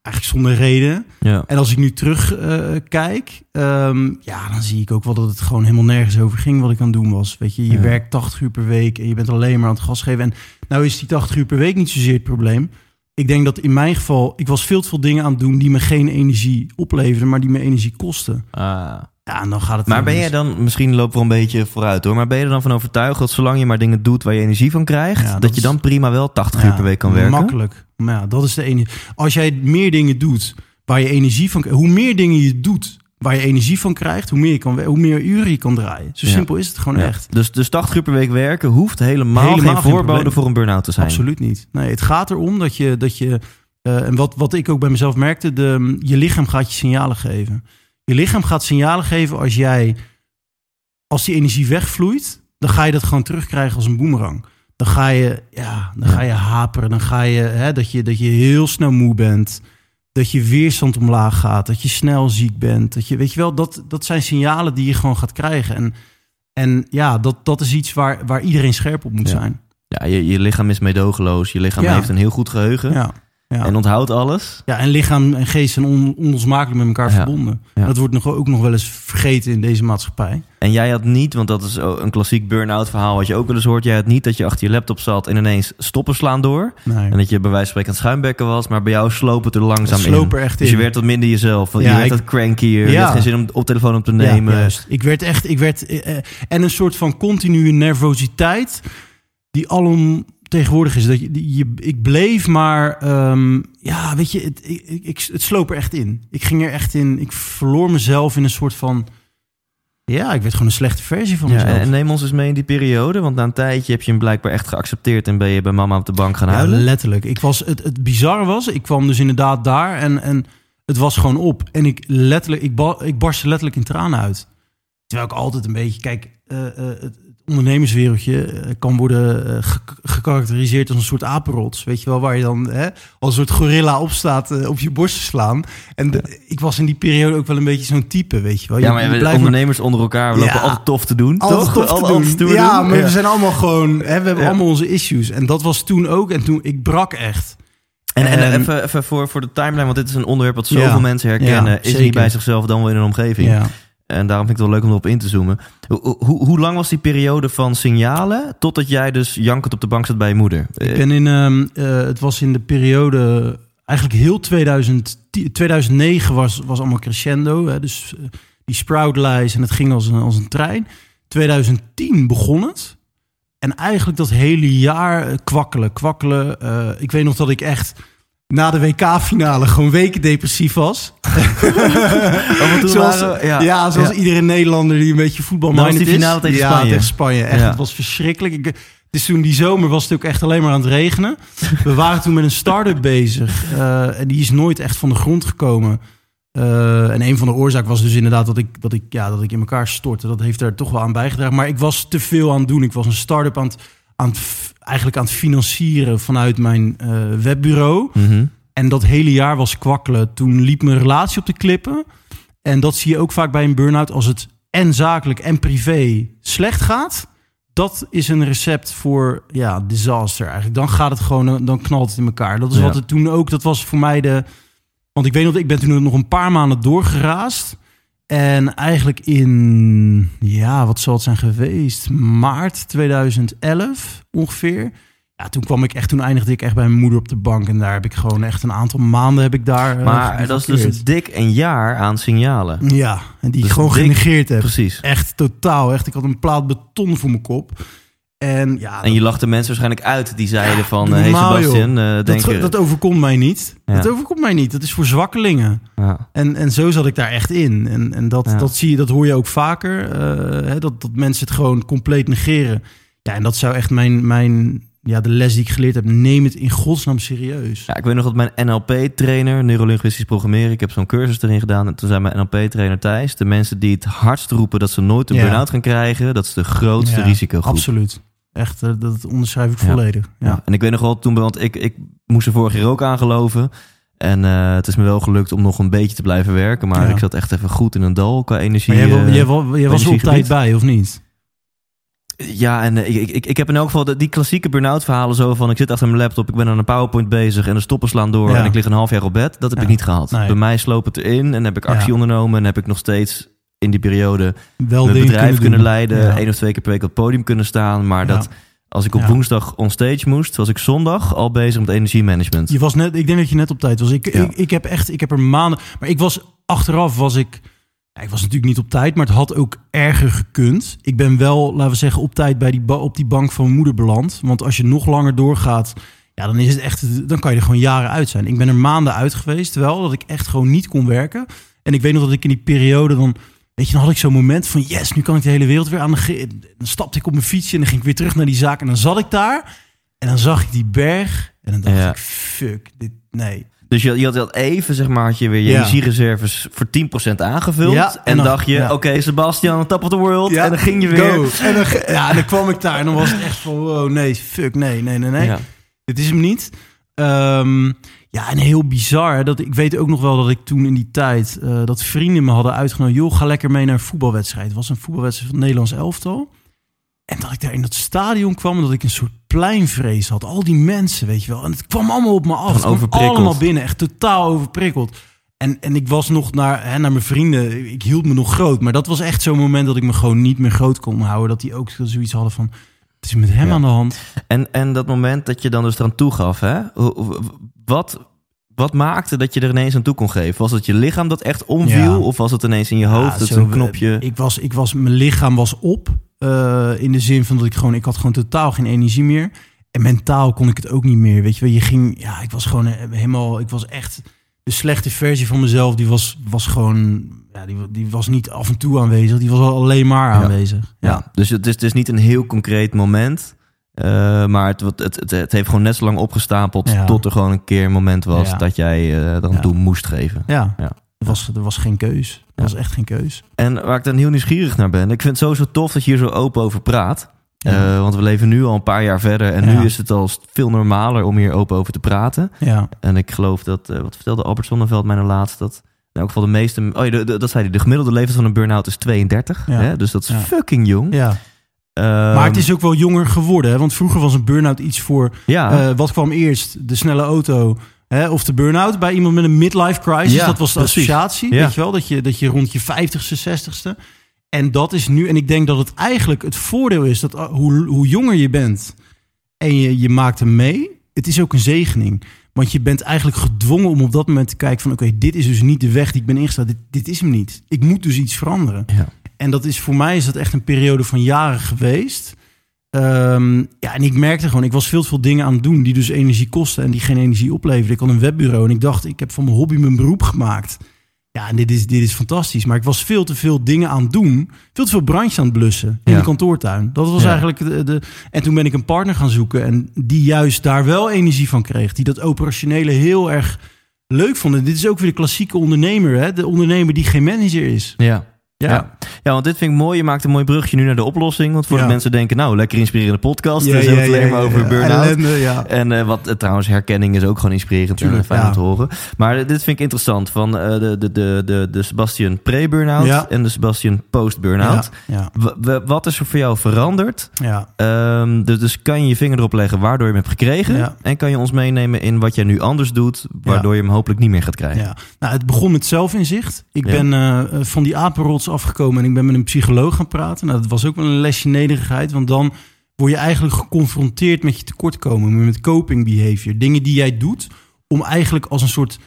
Speaker 2: Eigenlijk zonder reden.
Speaker 1: Ja.
Speaker 2: En als ik nu terugkijk, kijk, ehm, ja, dan zie ik ook wel dat het gewoon helemaal nergens over ging wat ik aan het doen was. Weet je, je
Speaker 1: Ja.
Speaker 2: werkt 80 uur per week en je bent alleen maar aan het gas geven. En nou is die 80 uur per week niet zozeer het probleem. Ik denk dat in mijn geval, ik was veel te veel dingen aan het doen die me geen energie opleverden, maar die me energie kosten.
Speaker 1: Ah.
Speaker 2: Ja, en dan gaat het.
Speaker 1: Maar ben jij dan, misschien lopen we een beetje vooruit hoor, maar ben je er dan van overtuigd dat zolang je maar dingen doet waar je energie van krijgt,
Speaker 2: Ja,
Speaker 1: dat,
Speaker 2: dat
Speaker 1: je dan prima wel 80 uur per week kan werken?
Speaker 2: Makkelijk. Maar ja, dat is de enige. Als jij meer dingen doet waar je energie van Hoe meer dingen je doet waar je energie van krijgt, hoe meer, je kan, hoe meer uren je kan draaien. Zo
Speaker 1: Ja.
Speaker 2: simpel is het gewoon
Speaker 1: Ja.
Speaker 2: echt.
Speaker 1: Dus, dus 80 uur per week werken hoeft helemaal,
Speaker 2: Helemaal
Speaker 1: geen voorbode voor een burn-out te zijn.
Speaker 2: Absoluut niet. Nee, het gaat erom dat je. Dat je eh, en wat, wat ik ook bij mezelf merkte, de, je lichaam gaat je signalen geven. Je lichaam gaat signalen geven als jij. Als die energie wegvloeit, dan ga je dat gewoon terugkrijgen als een boemerang. Dan ga je, ja, dan ga je haperen. Dan ga je, hè, dat je, dat je heel snel moe bent. Dat je weerstand omlaag gaat. Dat je snel ziek bent. Dat je, weet je wel, dat, dat zijn signalen die je gewoon gaat krijgen. En, en ja, dat, dat is iets waar, waar iedereen scherp op moet
Speaker 1: Ja.
Speaker 2: zijn.
Speaker 1: Ja, je, je lichaam is meedogenloos, je lichaam
Speaker 2: Ja.
Speaker 1: heeft een heel goed geheugen
Speaker 2: Ja. Ja.
Speaker 1: en onthoudt alles.
Speaker 2: Ja, en lichaam en geest zijn on, onlosmakelijk met elkaar
Speaker 1: Ja.
Speaker 2: verbonden.
Speaker 1: Ja.
Speaker 2: Dat wordt nog, ook nog wel eens vergeten in deze maatschappij.
Speaker 1: En jij had niet, want dat is een klassiek burn-out verhaal wat je ook wel eens hoort, jij had niet dat je achter je laptop zat en ineens stoppen slaan door.
Speaker 2: Nee.
Speaker 1: En dat je bij wijze van spreken aan het schuimbekken was, maar bij jou sloop het er langzaam
Speaker 2: Het sloop er echt
Speaker 1: Dus
Speaker 2: in.
Speaker 1: je werd wat minder jezelf. je werd
Speaker 2: ik-
Speaker 1: wat crankier. Je had geen zin om op telefoon op te nemen.
Speaker 2: juist. Ik werd echt, ik werd, eh, eh, en een soort van continue nervositeit die alom tegenwoordig is. Dat je, je, ik bleef maar, ehm, ja, weet je, het, ik, het sloop er echt in. Ik ging er echt in, ik verloor mezelf in een soort van, ja, ik werd gewoon een slechte versie van
Speaker 1: Ja,
Speaker 2: mezelf.
Speaker 1: en neem ons eens mee in die periode. Want na een tijdje heb je hem blijkbaar echt geaccepteerd... en ben je bij mama op de bank gaan
Speaker 2: Ja,
Speaker 1: huilen.
Speaker 2: letterlijk. Ik was, het, het bizarre was, ik kwam dus inderdaad daar en, en het was gewoon op. En ik letterlijk, ik, ba, ik barstte letterlijk in tranen uit. Terwijl ik altijd een beetje, kijk, eh, eh, het ondernemerswereldje eh, kan worden eh, ge- gekarakteriseerd als een soort apenrots. Weet je wel, waar je dan hè, als een soort gorilla opstaat eh, op je borst te slaan. En de- ik was in die periode ook wel een beetje zo'n type, weet je wel. Je-
Speaker 1: Ja, maar
Speaker 2: je
Speaker 1: we-
Speaker 2: blijft maar-
Speaker 1: ondernemers onder elkaar we lopen
Speaker 2: Ja.
Speaker 1: altijd tof te doen.
Speaker 2: altijd
Speaker 1: toch?
Speaker 2: tof te
Speaker 1: Altijd-
Speaker 2: doen.
Speaker 1: altijd
Speaker 2: ja,
Speaker 1: doen.
Speaker 2: maar we zijn allemaal gewoon, hè, we hebben
Speaker 1: Ja.
Speaker 2: allemaal onze issues. En dat was toen ook. En toen, ik brak echt.
Speaker 1: En, en even, even voor, voor de timeline, want dit is een onderwerp wat zoveel
Speaker 2: Ja.
Speaker 1: mensen herkennen.
Speaker 2: Ja,
Speaker 1: is niet bij zichzelf, dan wel in een omgeving. En daarom vind ik het wel leuk om erop in te zoomen. Hoe, hoe, hoe lang was die periode van signalen totdat jij dus jankend op de bank zat bij je moeder?
Speaker 2: Ik ben in, ehm, eh, het was in de periode, eigenlijk heel 2010, 2009 was, was allemaal crescendo. Hè, dus eh, die sproutlijst en het ging als een, als een trein. 2010 begon het. En eigenlijk dat hele jaar eh, kwakkelen, kwakkelen. Eh, ik weet nog dat ik echt na de WK-finale gewoon weken depressief was.
Speaker 1: Toen
Speaker 2: zoals,
Speaker 1: waren-
Speaker 2: ja,
Speaker 1: ja.
Speaker 2: zoals
Speaker 1: Ja.
Speaker 2: iedere Nederlander die een beetje voetbal
Speaker 1: was die finale tegen
Speaker 2: ja,
Speaker 1: Spanje.
Speaker 2: tegen Spanje. Echt, het was verschrikkelijk. Ik, dus toen die zomer was het ook echt alleen maar aan het regenen. We waren toen met een start-up bezig. eh, en die is nooit echt van de grond gekomen. Eh, en een van de oorzaken was dus inderdaad dat ik, dat, ik, ja, dat ik in elkaar stortte. Dat heeft er toch wel aan bijgedragen. Maar ik was te veel aan het doen. Ik was een start-up aan het, aan het, eigenlijk aan het financieren vanuit mijn eh, webbureau.
Speaker 1: Mhm.
Speaker 2: En dat hele jaar was kwakkelen. Toen liep mijn relatie op de klippen. En dat zie je ook vaak bij een burn-out. Als het en zakelijk en privé slecht gaat. Dat is een recept voor ja, disaster eigenlijk. Dan gaat het gewoon, dan knalt het in elkaar. Dat is
Speaker 1: Ja.
Speaker 2: wat het toen ook, dat was voor mij de... Want ik weet nog, ik ben toen nog een paar maanden doorgeraasd. En eigenlijk in, ja, wat zal het zijn geweest? Maart 2011 ongeveer. Ja, toen kwam ik echt, toen eindigde ik echt bij mijn moeder op de bank. En daar heb ik gewoon echt een aantal maanden heb ik daar. eh,
Speaker 1: Maar dat is dus een dik een jaar aan signalen.
Speaker 2: Ja, en die ik
Speaker 1: Dus
Speaker 2: gewoon
Speaker 1: dik-
Speaker 2: genegeerd heb.
Speaker 1: Precies.
Speaker 2: Echt totaal. Echt, ik had een plaat beton voor mijn kop. En ja,
Speaker 1: En je lachte mensen waarschijnlijk uit die zeiden van... hey
Speaker 2: normaal,
Speaker 1: Sebastian, eh, denk
Speaker 2: dat, dat overkomt mij niet.
Speaker 1: Ja.
Speaker 2: Dat overkomt mij niet. Dat is voor zwakkelingen.
Speaker 1: Ja.
Speaker 2: En, en zo zat ik daar echt in. En, en dat, dat zie je, dat hoor je ook vaker. eh, hè, dat, dat mensen het gewoon compleet negeren. Ja, en dat zou echt mijn, mijn ja, de les die ik geleerd heb. Neem het in godsnaam serieus.
Speaker 1: Ja, ik weet nog dat mijn NLP-trainer, neurolinguistisch programmeren, ik heb zo'n cursus erin gedaan. En toen zei mijn NLP-trainer Thijs: de mensen die het hardst roepen dat ze nooit een
Speaker 2: Ja.
Speaker 1: burn-out gaan krijgen, dat is de grootste
Speaker 2: Ja,
Speaker 1: risicogroep.
Speaker 2: Absoluut. Echt, eh, dat onderschrijf ik volledig. Ja.
Speaker 1: Ja. En ik weet nog wel toen, want ik, ik moest er vorig jaar ook aan geloven. En eh, het is me wel gelukt om nog een beetje te blijven werken. Maar
Speaker 2: Ja.
Speaker 1: ik zat echt even goed in een dal qua energie.
Speaker 2: Maar jij,
Speaker 1: eh,
Speaker 2: jij, wa- jij was er op tijd bij, of niet?
Speaker 1: Ja, en ik, ik, ik heb in elk geval de- die klassieke burn-out verhalen zo van... ik zit achter mijn laptop, ik ben aan een PowerPoint bezig... en de stoppen slaan door
Speaker 2: Ja.
Speaker 1: en ik lig een half jaar op bed. Dat heb
Speaker 2: Ja.
Speaker 1: ik niet gehad.
Speaker 2: Nee.
Speaker 1: Bij mij sloop het erin en heb ik actie ondernomen... en heb ik nog steeds in die periode
Speaker 2: Wel
Speaker 1: mijn bedrijf kunnen, leiden...
Speaker 2: Ja.
Speaker 1: één of twee keer per week op het podium kunnen staan. Maar
Speaker 2: Ja.
Speaker 1: dat als ik op
Speaker 2: Ja.
Speaker 1: woensdag on stage moest... was ik zondag al bezig met energiemanagement.
Speaker 2: Je was net, ik denk dat je net op tijd was. Ik, ik, ik heb echt, ik heb er maanden. Maar ik was achteraf was ik. ik was natuurlijk niet op tijd, maar het had ook erger gekund. Ik ben wel, laten we zeggen, op tijd bij die op die bank van moeder beland. Want als je nog langer doorgaat, ja, dan is het echt. Dan kan je er gewoon jaren uit zijn. Ik ben er maanden uit geweest, wel dat ik echt gewoon niet kon werken. En ik weet nog dat ik in die periode dan. Weet je, dan had ik zo'n moment van yes, nu kan ik de hele wereld weer aan de. Dan stapte ik op mijn fietsje en dan ging ik weer terug naar die zaak. En dan zat ik daar en dan zag ik die berg. En dan dacht
Speaker 1: Ja.
Speaker 2: ik, fuck, dit, nee.
Speaker 1: Dus je, je had even, zeg maar, had je weer je
Speaker 2: Ja.
Speaker 1: energiereserves voor 10% aangevuld.
Speaker 2: Ja,
Speaker 1: en,
Speaker 2: en dan-
Speaker 1: dacht je,
Speaker 2: ja.
Speaker 1: oké, Sebastian, top of the world. en dan ging je weer.
Speaker 2: Go. En dan, ja, en dan kwam ik daar en dan was het echt van, wow, nee, fuck, nee, nee, nee, nee. Dit is hem niet. Ehm, ja, en heel bizar. Dat, ik weet ook nog wel dat ik toen in die tijd... eh, dat vrienden me hadden uitgenodigd... joh, ga lekker mee naar een voetbalwedstrijd. Het was een voetbalwedstrijd van het Nederlands elftal. En dat ik daar in dat stadion kwam... en dat ik een soort pleinvrees had. Al die mensen, weet je wel. En het kwam allemaal op me af. Het kwam allemaal binnen. Echt totaal overprikkeld. En, en ik was nog naar, hè, naar mijn vrienden... Ik hield me nog groot. Maar dat was echt zo'n moment... dat ik me gewoon niet meer groot kon houden. Dat die ook zoiets hadden van... Het is met hem
Speaker 1: Ja.
Speaker 2: aan de hand.
Speaker 1: En, en dat moment dat je dan dus eraan toegaf, hè? Wat, wat maakte dat je er ineens aan toe kon geven? Was het je lichaam dat echt omviel?
Speaker 2: Ja.
Speaker 1: Of was het ineens in je hoofd?
Speaker 2: Ja,
Speaker 1: dat
Speaker 2: zo,
Speaker 1: een knopje...
Speaker 2: Ik was, ik was, mijn lichaam was op. eh, in de zin van dat ik gewoon, ik had gewoon totaal geen energie meer. En mentaal kon ik het ook niet meer. Weet je wel, je ging, ja, ik was gewoon eh, helemaal, ik was echt de slechte versie van mezelf. Die was, was gewoon, ja, die, die was niet af en toe aanwezig. Die was alleen maar aanwezig. Ja.
Speaker 1: ja. Dus het is, het is niet een heel concreet moment. Eh, maar het, het, het, het heeft gewoon net zo lang opgestapeld...
Speaker 2: Ja.
Speaker 1: tot er gewoon een keer een moment was...
Speaker 2: Ja.
Speaker 1: dat jij
Speaker 2: Ja.
Speaker 1: toe moest geven.
Speaker 2: Ja.
Speaker 1: Ja.
Speaker 2: Er, was, er was geen keus. Er was echt geen keus.
Speaker 1: En waar ik dan heel nieuwsgierig naar ben... ik vind het sowieso tof dat je hier zo open over praat... Eh, want we leven nu al een paar jaar verder en nu is het al veel normaler om hier open over te praten.
Speaker 2: Ja.
Speaker 1: En ik geloof dat, wat vertelde Albert Zonneveld mij nou laatst, dat in elk geval de meeste, oh ja, dat zei hij, de gemiddelde leeftijd van een burn-out is 32.
Speaker 2: Ja.
Speaker 1: Hè? Dus dat is fucking jong.
Speaker 2: ja.
Speaker 1: Ehm,
Speaker 2: Maar het is ook wel jonger geworden. Hè? Want vroeger was een burn-out iets voor
Speaker 1: ja,
Speaker 2: Eh, wat kwam eerst? De snelle auto hè, of de burn-out bij iemand met een midlife crisis?
Speaker 1: Ja,
Speaker 2: dat was de
Speaker 1: precies.
Speaker 2: associatie,
Speaker 1: Ja.
Speaker 2: weet je wel? Dat je, dat je rond je 50ste, 60ste. En dat is nu, en ik denk dat het eigenlijk het voordeel is dat uh, hoe, hoe jonger je bent en je, je maakt hem mee, het is ook een zegening. Want je bent eigenlijk gedwongen om op dat moment te kijken van oké, dit is dus niet de weg die ik ben ingesteld. Dit, dit is hem niet. Ik moet dus iets veranderen.
Speaker 1: Ja.
Speaker 2: En dat is voor mij is dat echt een periode van jaren geweest. Ehm, ja, en ik merkte gewoon, ik was veel te veel dingen aan het doen die dus energie kosten en die geen energie opleverden. Ik had een webbureau en ik dacht, ik heb van mijn hobby mijn beroep gemaakt. Ja, en dit is, dit is fantastisch. Maar ik was veel te veel dingen aan het doen. Veel te veel brandjes aan het blussen in
Speaker 1: Ja.
Speaker 2: de kantoortuin. Dat was
Speaker 1: Ja.
Speaker 2: eigenlijk de, de... En toen ben ik een partner gaan zoeken en die juist daar wel energie van kreeg. Die dat operationele heel erg leuk vond. En dit is ook weer de klassieke ondernemer, hè? De ondernemer die geen manager is.
Speaker 1: ja. Ja. ja, want dit vind ik mooi. Je maakt een mooi brugje nu naar de oplossing. Want voor
Speaker 2: Ja.
Speaker 1: de mensen denken, nou, lekker inspirerende podcast.
Speaker 2: Ja,
Speaker 1: dus hebben het alleen maar over burn-out. En eh, wat eh, trouwens, herkenning is ook gewoon inspirerend en
Speaker 2: Tuurlijk,
Speaker 1: fijn om te horen. Maar eh, dit vind ik interessant. Van eh, de, de, de, de, de Sebastian pre-burnout en de Sebastian post-burnout. Wat is er voor jou veranderd?
Speaker 2: ja.
Speaker 1: Ehm, dus, dus kan je je vinger erop leggen waardoor je hem hebt gekregen. En kan je ons meenemen in wat jij nu anders doet, waardoor je hem hopelijk niet meer gaat krijgen.
Speaker 2: Ja, nou, het begon met zelfinzicht. Ik ben eh, van die afgekomen en ik ben met een psycholoog gaan praten. Nou, dat was ook wel een lesje nederigheid, want dan word je eigenlijk geconfronteerd met je tekortkomen, met coping behavior. Dingen die jij doet om eigenlijk als een soort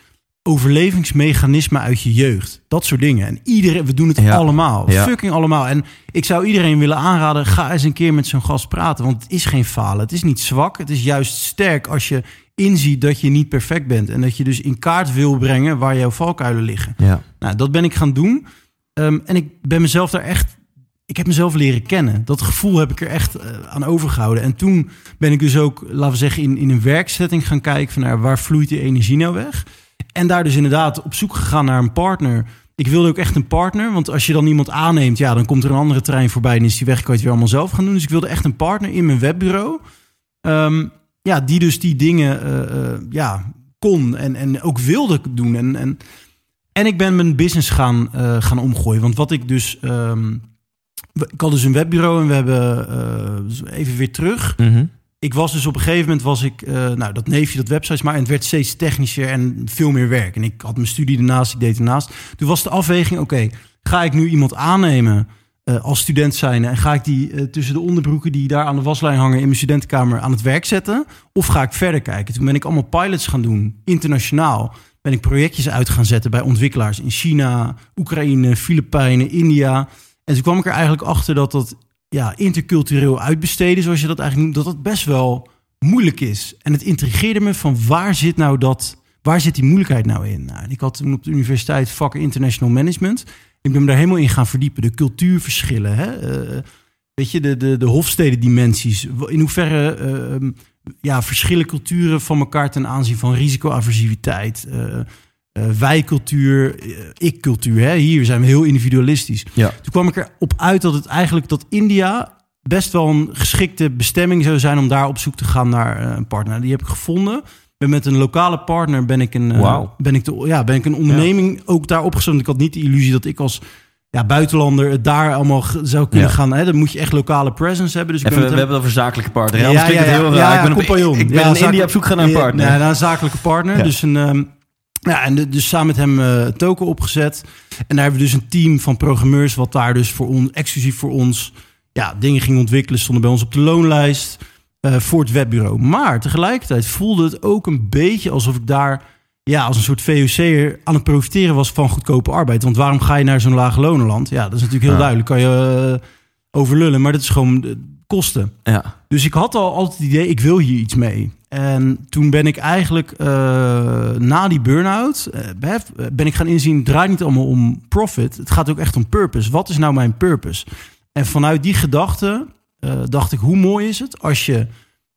Speaker 2: overlevingsmechanisme uit je jeugd. Dat soort dingen. En iedereen, we doen het
Speaker 1: Ja.
Speaker 2: allemaal.
Speaker 1: Ja.
Speaker 2: Fucking allemaal. En ik zou iedereen willen aanraden, ga eens een keer met zo'n gast praten. Want het is geen falen. Het is niet zwak. Het is juist sterk als je inziet dat je niet perfect bent. En dat je dus in kaart wil brengen waar jouw valkuilen liggen.
Speaker 1: Ja.
Speaker 2: Nou, dat ben ik gaan doen. Ehm, en ik ben mezelf daar echt. Ik heb mezelf leren kennen. Dat gevoel heb ik er echt eh, aan overgehouden. En toen ben ik dus ook, laten we zeggen, in, in een werksetting gaan kijken van nou, waar vloeit die energie nou weg. En daar dus inderdaad op zoek gegaan naar een partner. Ik wilde ook echt een partner, want als je dan iemand aanneemt, ja, dan komt er een andere trein voorbij en is die weg, kan je het weer allemaal zelf gaan doen. Dus ik wilde echt een partner in mijn webbureau. Ehm, ja, die dus die dingen eh, eh, ja, kon en, en ook wilde doen. En, en, en ik ben mijn business gaan, eh, gaan omgooien. Want wat ik dus. ehm, ik had dus een webbureau en we hebben eh, dus even weer terug.
Speaker 1: Mhm.
Speaker 2: Ik was dus op een gegeven moment was ik, eh, nou dat neefje, dat websites, maar en het werd steeds technischer en veel meer werk. En ik had mijn studie ernaast, ik deed ernaast. Toen was de afweging, oké, ga ik nu iemand aannemen als student zijn en ga ik die tussen de onderbroeken die daar aan de waslijn hangen in mijn studentenkamer aan het werk zetten? Of ga ik verder kijken? Toen ben ik allemaal pilots gaan doen, internationaal. Ben ik projectjes uit gaan zetten bij ontwikkelaars in China, Oekraïne, Filipijnen, India. En toen kwam ik er eigenlijk achter dat dat ja, intercultureel uitbesteden, zoals je dat eigenlijk noemt, dat dat best wel moeilijk is. En het intrigeerde me van waar zit nou dat, waar zit die moeilijkheid nou in? Nou, ik had toen op de universiteit vak International Management. Ik ben me daar helemaal in gaan verdiepen. De cultuurverschillen, hè? eh, weet je, de, de, de hofstedendimensies. In hoeverre eh, ja, verschillen culturen van elkaar ten aanzien van risicoaversiviteit, eh eh, wij-cultuur, eh, ik-cultuur. Hè? Hier zijn we heel individualistisch.
Speaker 1: Ja.
Speaker 2: Toen kwam ik erop uit dat het eigenlijk dat India best wel een geschikte bestemming zou zijn om daar op zoek te gaan naar een partner. Die heb ik gevonden. Ben met een lokale partner ben ik een, ben ik de, ja, ben ik een onderneming ook daar opgezet. Want Ik had niet de illusie dat ik als ja, buitenlander het daar allemaal zou kunnen
Speaker 1: Ja.
Speaker 2: gaan. Hè? Dan moet je echt lokale presence hebben. Dus ik
Speaker 1: Even,
Speaker 2: ben
Speaker 1: we hebben het over zakelijke partner.
Speaker 2: Ja,
Speaker 1: Ja, heel
Speaker 2: Ja,
Speaker 1: raar.
Speaker 2: ja,
Speaker 1: ik ben,
Speaker 2: compagnon.
Speaker 1: op, ik ben in India op zoek gaan naar een partner.
Speaker 2: Ja, naar een zakelijke partner. Dus, een, ehm, ja, en de- dus samen met hem eh token opgezet. En daar hebben we dus een team van programmeurs... wat daar dus voor ons, exclusief voor ons... Ja, dingen ging ontwikkelen. Stonden bij ons op de loonlijst eh, voor het webbureau. Maar tegelijkertijd voelde het ook een beetje alsof ik daar... Ja, als een soort VOC'er aan het profiteren was van goedkope arbeid. Want waarom ga je naar zo'n lage lonenland? Ja, dat is natuurlijk heel
Speaker 1: Ja.
Speaker 2: duidelijk. Kan je eh, overlullen, maar dat is gewoon eh, kosten.
Speaker 1: Ja.
Speaker 2: Dus ik had al altijd het idee, ik wil hier iets mee. En toen ben ik eigenlijk eh, na die burn-out, ben ik gaan inzien, het draait niet allemaal om profit. Het gaat ook echt om purpose. Wat is nou mijn purpose? En vanuit die gedachte dacht ik, hoe mooi is het als je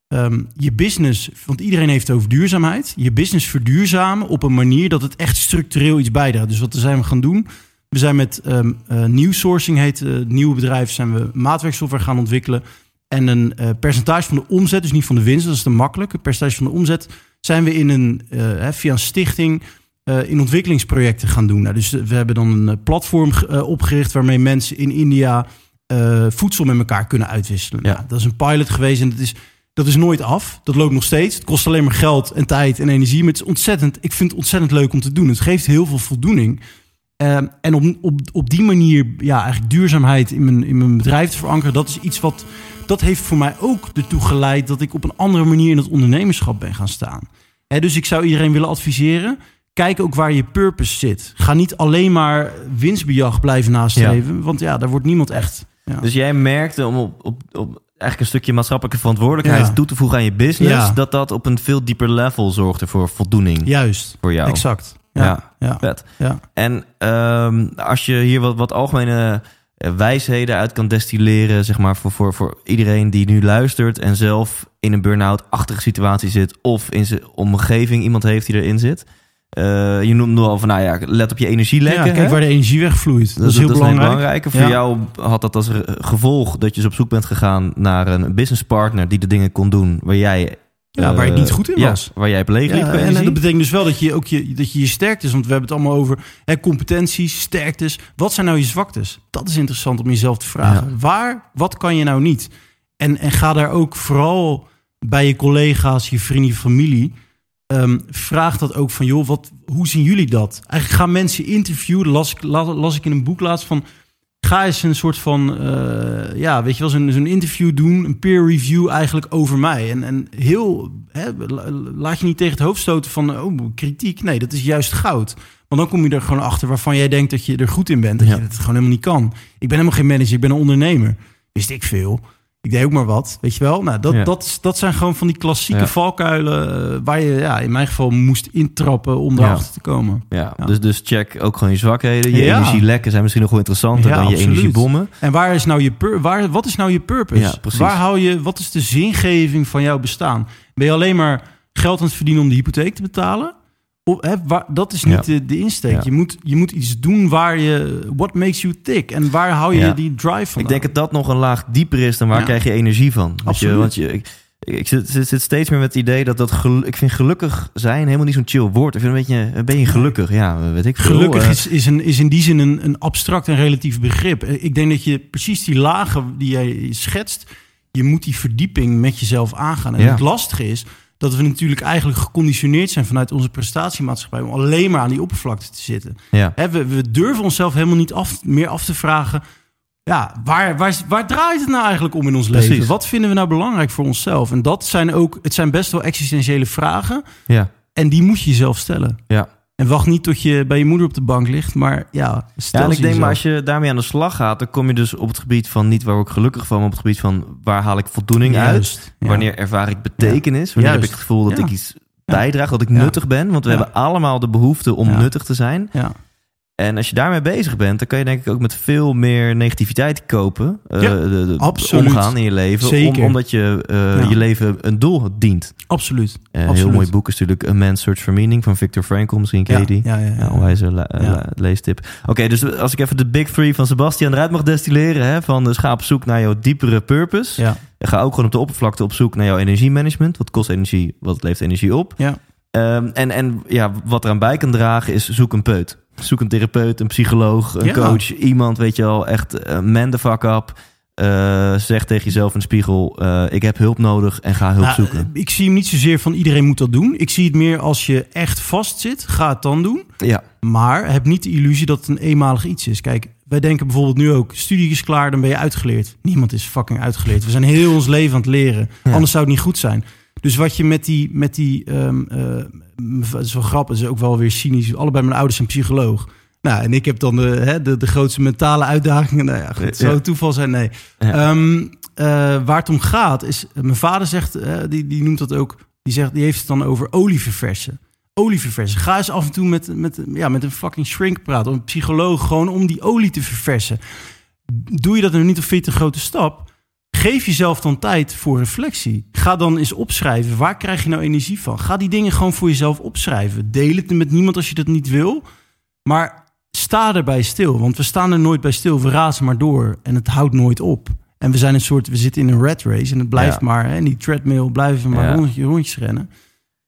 Speaker 2: ehm, je business, want iedereen heeft het over duurzaamheid, je business verduurzamen op een manier dat het echt structureel iets bijdraagt. Dus wat zijn we gaan doen? We zijn met eh, New Sourcing, heet eh, het nieuwe bedrijf, zijn we maatwerksoftware gaan ontwikkelen. En een eh, percentage van de omzet, dus niet van de winst, dat is te makkelijk. Een percentage van de omzet zijn we in een, via een stichting in ontwikkelingsprojecten gaan doen. Nou, dus we hebben dan een platform ge- opgericht waarmee mensen in India voedsel met elkaar kunnen uitwisselen.
Speaker 1: Ja.
Speaker 2: Nou, dat is een pilot geweest en dat is, dat is nooit af. Dat loopt nog steeds. Het kost alleen maar geld en tijd en energie. Maar het is ontzettend, ik vind het ontzettend leuk om te doen. Het geeft heel veel voldoening. Ehm, en op, op, op die manier ja, eigenlijk duurzaamheid in mijn, in mijn bedrijf te verankeren, dat is iets wat. Dat heeft voor mij ook ertoe geleid dat ik op een andere manier in het ondernemerschap ben gaan staan. Hè, dus ik zou iedereen willen adviseren. Kijk ook waar je purpose zit. Ga niet alleen maar winstbejag blijven nastreven. Want ja, daar wordt niemand echt. Ja.
Speaker 1: Dus jij merkte om op, op, op eigenlijk een stukje maatschappelijke verantwoordelijkheid
Speaker 2: Ja.
Speaker 1: toe te voegen aan je business,
Speaker 2: Ja.
Speaker 1: dat dat op een veel dieper level zorgde voor voldoening
Speaker 2: Juist,
Speaker 1: voor jou.
Speaker 2: exact.
Speaker 1: Ja.
Speaker 2: Ja,
Speaker 1: Vet.
Speaker 2: ja.
Speaker 1: En ehm, als je hier wat, wat algemene eh, wijsheden uit kan destilleren, zeg maar, voor, voor, voor iedereen die nu luistert en zelf in een burn-out-achtige situatie zit, of in zijn omgeving iemand heeft die erin zit. Eh, je noemt nu al van, nou ja, let op je energie.
Speaker 2: Ja, kijk
Speaker 1: hè?
Speaker 2: waar de energie wegvloeit. Dat, is heel belangrijk.
Speaker 1: belangrijke. Voor
Speaker 2: Ja.
Speaker 1: jou had dat als gevolg dat je dus op zoek bent gegaan naar een businesspartner die de dingen kon doen waar jij...
Speaker 2: Ja, waar je
Speaker 1: eh,
Speaker 2: niet goed in
Speaker 1: ja,
Speaker 2: was.
Speaker 1: waar jij op leeg liep
Speaker 2: Ja, en dat betekent dus wel dat je ook je, dat je, je sterktes, want we hebben het allemaal over hè, competenties, sterktes. Wat zijn nou je zwaktes? Dat is interessant om jezelf te vragen. Waar, wat kan je nou niet? En, en ga daar ook vooral bij je collega's, je vrienden, je familie. Ehm, vraag dat ook van, joh, wat, hoe zien jullie dat? Eigenlijk gaan mensen interviewen, las ik, la- las ik in een boek laatst van... Ga eens een soort van, eh, ja, weet je wel, zo'n zo'n interview doen, een peer review eigenlijk over mij. En, en heel, hè, la- laat je niet tegen het hoofd stoten van, oh, kritiek. Nee, dat is juist goud. Want dan kom je er gewoon achter waarvan jij denkt dat je er goed in bent. Dat
Speaker 1: Ja.
Speaker 2: je het gewoon helemaal niet kan. Ik ben helemaal geen manager, ik ben een ondernemer. Wist ik veel. Ik deed ook maar wat, weet je wel. Nou, dat,
Speaker 1: Ja.
Speaker 2: dat, dat zijn gewoon van die klassieke
Speaker 1: Ja.
Speaker 2: valkuilen... eh, waar je ja, in mijn geval moest intrappen om
Speaker 1: Ja.
Speaker 2: erachter te komen.
Speaker 1: Ja. Dus, dus check ook gewoon je zwakheden. Je energielekken zijn misschien nog wel interessanter dan je energiebommen.
Speaker 2: En waar is nou je pur waar, wat is nou je purpose? Waar hou je, wat is de zingeving van jouw bestaan? Ben je alleen maar geld aan het verdienen om de hypotheek te betalen? Of, hè, waar, dat is niet
Speaker 1: Ja.
Speaker 2: de, de insteek.
Speaker 1: Ja.
Speaker 2: Je, moet, je moet iets doen waar je... What makes you tick? En waar hou je
Speaker 1: Ja.
Speaker 2: die drive van?
Speaker 1: Ik denk dat dat nog een laag dieper is dan waar krijg je energie van. Je,
Speaker 2: Absoluut.
Speaker 1: want je, ik, ik zit, zit, zit steeds meer met het idee dat dat gelu- ik vind gelukkig zijn helemaal niet zo'n chill woord. Ik vind een beetje, ben je gelukkig? Ja, weet ik veel.
Speaker 2: Gelukkig
Speaker 1: Eh,
Speaker 2: is, is, een, is in die zin een, een abstract en relatief begrip. Eh, Ik denk dat je precies die lagen die jij schetst, je moet die verdieping met jezelf aangaan. En het lastige is dat we natuurlijk eigenlijk geconditioneerd zijn vanuit onze prestatiemaatschappij om alleen maar aan die oppervlakte te zitten.
Speaker 1: ja.
Speaker 2: We, we durven onszelf helemaal niet af, meer af te vragen. Ja, waar, waar, waar draait het nou eigenlijk om in ons leven? Wat vinden we nou belangrijk voor onszelf? En dat zijn ook, het zijn best wel existentiële vragen.
Speaker 1: ja,
Speaker 2: En die moet je jezelf stellen.
Speaker 1: ja.
Speaker 2: En wacht niet tot je bij je moeder op de bank ligt, maar ja, stel
Speaker 1: Ja, en ik denk, maar als je daarmee aan de slag gaat, dan kom je dus op het gebied van niet waar word ik gelukkig van, maar op het gebied van waar haal ik voldoening uit?
Speaker 2: Ja.
Speaker 1: Wanneer ervaar ik betekenis? Wanneer heb ik het gevoel dat ik iets bijdraag, dat ik nuttig ben? Want we hebben allemaal de behoefte om nuttig te zijn.
Speaker 2: Ja,
Speaker 1: En als je daarmee bezig bent, dan kan je denk ik ook met veel meer negativiteit kopen. eh,
Speaker 2: Ja,
Speaker 1: de, de-
Speaker 2: absoluut.
Speaker 1: Omgaan in je leven.
Speaker 2: Zeker.
Speaker 1: Om, omdat je eh,
Speaker 2: Ja.
Speaker 1: je leven een doel dient.
Speaker 2: absoluut.
Speaker 1: Een
Speaker 2: Absoluut.
Speaker 1: heel mooi boek is natuurlijk A Man's Search for Meaning van Viktor Frankl. Misschien ken je
Speaker 2: Ja,
Speaker 1: die.
Speaker 2: ja, ja, ja.
Speaker 1: Ja, onwijze le-
Speaker 2: Ja.
Speaker 1: le- leestip. Oké, dus als ik even de big three van Sebastian eruit mag destilleren. Hè, van dus ga op zoek naar jouw diepere purpose.
Speaker 2: Ja,
Speaker 1: Ga ook gewoon op de oppervlakte op zoek naar jouw energiemanagement. Wat kost energie, wat levert energie op?
Speaker 2: ja.
Speaker 1: Ehm, en, en ja, wat eraan bij kan dragen is zoek een peut. Zoek een therapeut, een psycholoog, een
Speaker 2: Ja.
Speaker 1: coach. Iemand, weet je wel, echt eh, man the fuck up. Eh, zeg tegen jezelf in de spiegel, eh, ik heb hulp nodig en ga hulp
Speaker 2: Nou,
Speaker 1: zoeken.
Speaker 2: ik zie hem niet zozeer van iedereen moet dat doen. Ik zie het meer als je echt vastzit, ga het dan doen.
Speaker 1: Ja,
Speaker 2: Maar heb niet de illusie dat het een eenmalig iets is. Kijk, wij denken bijvoorbeeld nu ook, studie is klaar, dan ben je uitgeleerd. Niemand is fucking uitgeleerd. We zijn heel ons leven aan het leren.
Speaker 1: Ja.
Speaker 2: Anders zou het niet goed zijn. Dus wat je met die, met die het is wel grappig, het is ook wel weer cynisch. Allebei mijn ouders zijn psycholoog. Nou, en ik heb dan de, hè, de, de grootste mentale uitdagingen. Nou ja, goed, het zou
Speaker 1: Ja.
Speaker 2: toeval zijn, nee.
Speaker 1: Ja.
Speaker 2: Ehm, eh, waar het om gaat is, mijn vader zegt, eh, die, die noemt dat ook, die, zegt, die heeft het dan over olieverversen. Olieverversen. Ga eens af en toe met, met, ja, met een fucking shrink praten, een psycholoog, gewoon om die olie te verversen. Doe je dat nu niet of vind je het een grote stap? Geef jezelf dan tijd voor reflectie. Ga dan eens opschrijven. Waar krijg je nou energie van? Ga die dingen gewoon voor jezelf opschrijven. Deel het met niemand als je dat niet wil. Maar sta erbij stil. Want we staan er nooit bij stil. We razen maar door. En het houdt nooit op. En we zijn een soort, we zitten in een rat race. En het blijft
Speaker 1: Ja.
Speaker 2: maar, hè, die treadmill blijven maar
Speaker 1: Ja.
Speaker 2: rondje, rondjes rennen.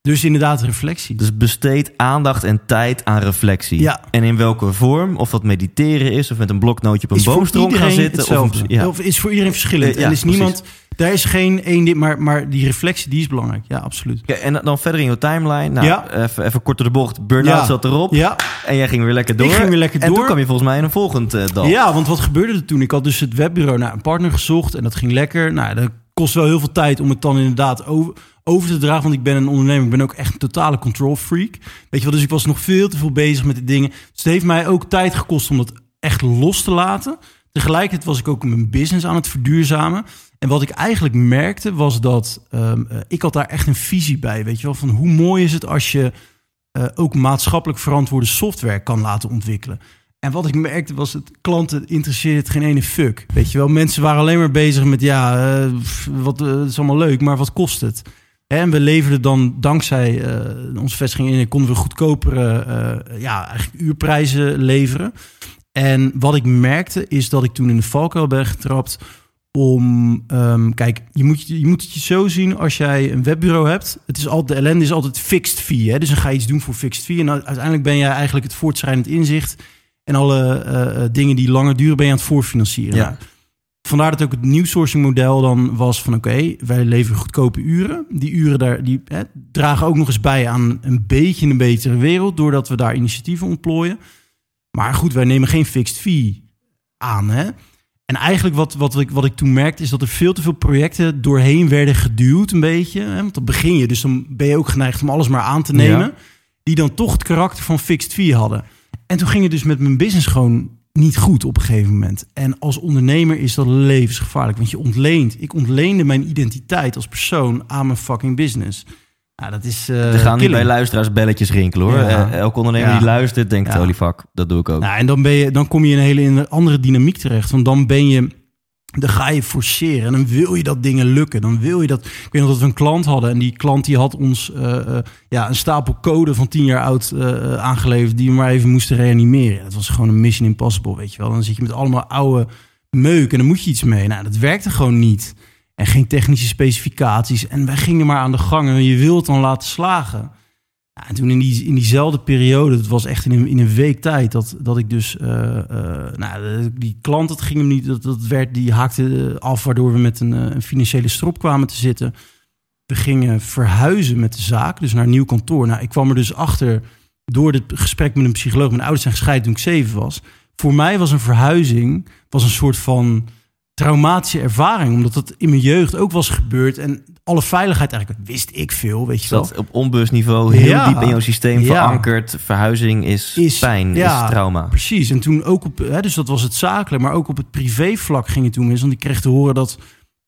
Speaker 2: Dus inderdaad reflectie.
Speaker 1: dus besteed aandacht en tijd aan reflectie.
Speaker 2: Ja.
Speaker 1: En in welke vorm, of dat mediteren is, of met een bloknootje op een boomstronk gaan zitten. Of een, ja.
Speaker 2: Of is voor iedereen verschillend.
Speaker 1: Eh, ja,
Speaker 2: en is
Speaker 1: precies.
Speaker 2: niemand, daar is geen één ding, maar, maar die reflectie die is belangrijk. Ja, absoluut.
Speaker 1: Oké, en dan verder in je timeline. Nou,
Speaker 2: Ja.
Speaker 1: even, even kort door de bocht. Burn-out
Speaker 2: Ja.
Speaker 1: zat erop.
Speaker 2: Ja,
Speaker 1: En jij ging weer lekker door.
Speaker 2: Ik ging weer lekker
Speaker 1: En
Speaker 2: door.
Speaker 1: toen kwam je volgens mij in een volgend eh, dal.
Speaker 2: Ja, want wat gebeurde er toen? Ik had dus het webbureau naar een partner gezocht en dat ging lekker. Nou, dat kost wel heel veel tijd om het dan inderdaad over, over te dragen. Want ik ben een ondernemer, ik ben ook echt een totale control freak. Weet je wel, dus ik was nog veel te veel bezig met die dingen. Dus het heeft mij ook tijd gekost om dat echt los te laten. Tegelijkertijd was ik ook mijn business aan het verduurzamen. En wat ik eigenlijk merkte was dat ehm, eh, ik had daar echt een visie bij. Weet je wel, van hoe mooi is het als je eh, ook maatschappelijk verantwoorde software kan laten ontwikkelen. En wat ik merkte was, het klanten interesseerde het geen ene fuck. Weet je wel, mensen waren alleen maar bezig met, ja, eh, wat, is allemaal leuk, maar wat kost het? En we leverden dan, dankzij eh, onze vestiging in, konden we goedkopere, eh, ja, eigenlijk uurprijzen leveren. En wat ik merkte is dat ik toen in de valkuil ben getrapt om, ehm, kijk, je moet, je moet het je zo zien als jij een webbureau hebt. Het is altijd, de ellende is altijd fixed fee. Hè? Dus dan ga je iets doen voor fixed fee. En uiteindelijk ben jij eigenlijk het voortschrijdend inzicht en alle eh, dingen die langer duren ben je aan het voorfinancieren.
Speaker 1: Ja.
Speaker 2: Vandaar dat ook het nieuw sourcing model dan was van oké, wij leveren goedkope uren. Die uren daar, die hè, dragen ook nog eens bij aan een beetje een betere wereld, doordat we daar initiatieven ontplooien. Maar goed, wij nemen geen fixed fee aan. Hè? En eigenlijk wat, wat, ik, wat ik toen merkte is dat er veel te veel projecten doorheen werden geduwd een beetje. Hè? Want dan begin je, dus dan ben je ook geneigd om alles maar aan te nemen.
Speaker 1: Ja.
Speaker 2: Die dan toch het karakter van fixed fee hadden. En toen ging het dus met mijn business gewoon niet goed op een gegeven moment. En als ondernemer is dat levensgevaarlijk. Want je ontleent, ik ontleende mijn identiteit als persoon aan mijn fucking business. Nou, dat is.
Speaker 1: Er gaan
Speaker 2: killing.
Speaker 1: bij luisteraars belletjes rinkelen hoor.
Speaker 2: Ja.
Speaker 1: Eh, elke ondernemer
Speaker 2: Ja.
Speaker 1: die luistert denkt,
Speaker 2: Ja.
Speaker 1: holy fuck, dat doe ik ook.
Speaker 2: Nou, en dan, ben je, dan kom je in een hele andere dynamiek terecht. Want dan ben je. Dan ga je forceren en dan wil je dat dingen lukken. Dan wil je dat. Ik weet nog dat we een klant hadden. En die klant die had ons eh, eh, ja, een stapel code van 10 jaar oud eh, aangeleverd. Die we maar even moesten reanimeren. Dat was gewoon een mission impossible, weet je wel. Dan zit je met allemaal oude meuk en dan moet je iets mee. Nou, dat werkte gewoon niet. En geen technische specificaties. En wij gingen maar aan de gang. En je wilt dan laten slagen. En toen in, in diezelfde periode, het was echt in een, in een week tijd, dat, dat ik dus, eh, eh, nou, die klant, dat ging hem niet, dat, dat werd, die haakte eh, af, waardoor we met een, een financiële strop kwamen te zitten. We gingen verhuizen met de zaak, dus naar een nieuw kantoor. Nou, ik kwam er dus achter door het gesprek met een psycholoog. Mijn ouders zijn gescheiden toen ik zeven was. Voor mij was een verhuizing was een soort van traumatische ervaring, omdat dat in mijn jeugd ook was gebeurd. En alle veiligheid eigenlijk wist ik veel, weet je wel.
Speaker 1: dat op onbewustniveau heel
Speaker 2: Ja.
Speaker 1: diep in jouw systeem
Speaker 2: Ja.
Speaker 1: verankerd. Verhuizing is,
Speaker 2: Is-
Speaker 1: pijn,
Speaker 2: ja.
Speaker 1: is trauma.
Speaker 2: Precies. En toen ook op, hè, dus dat was het zakelijk, maar ook op het privévlak ging het toen mis. Want ik kreeg te horen dat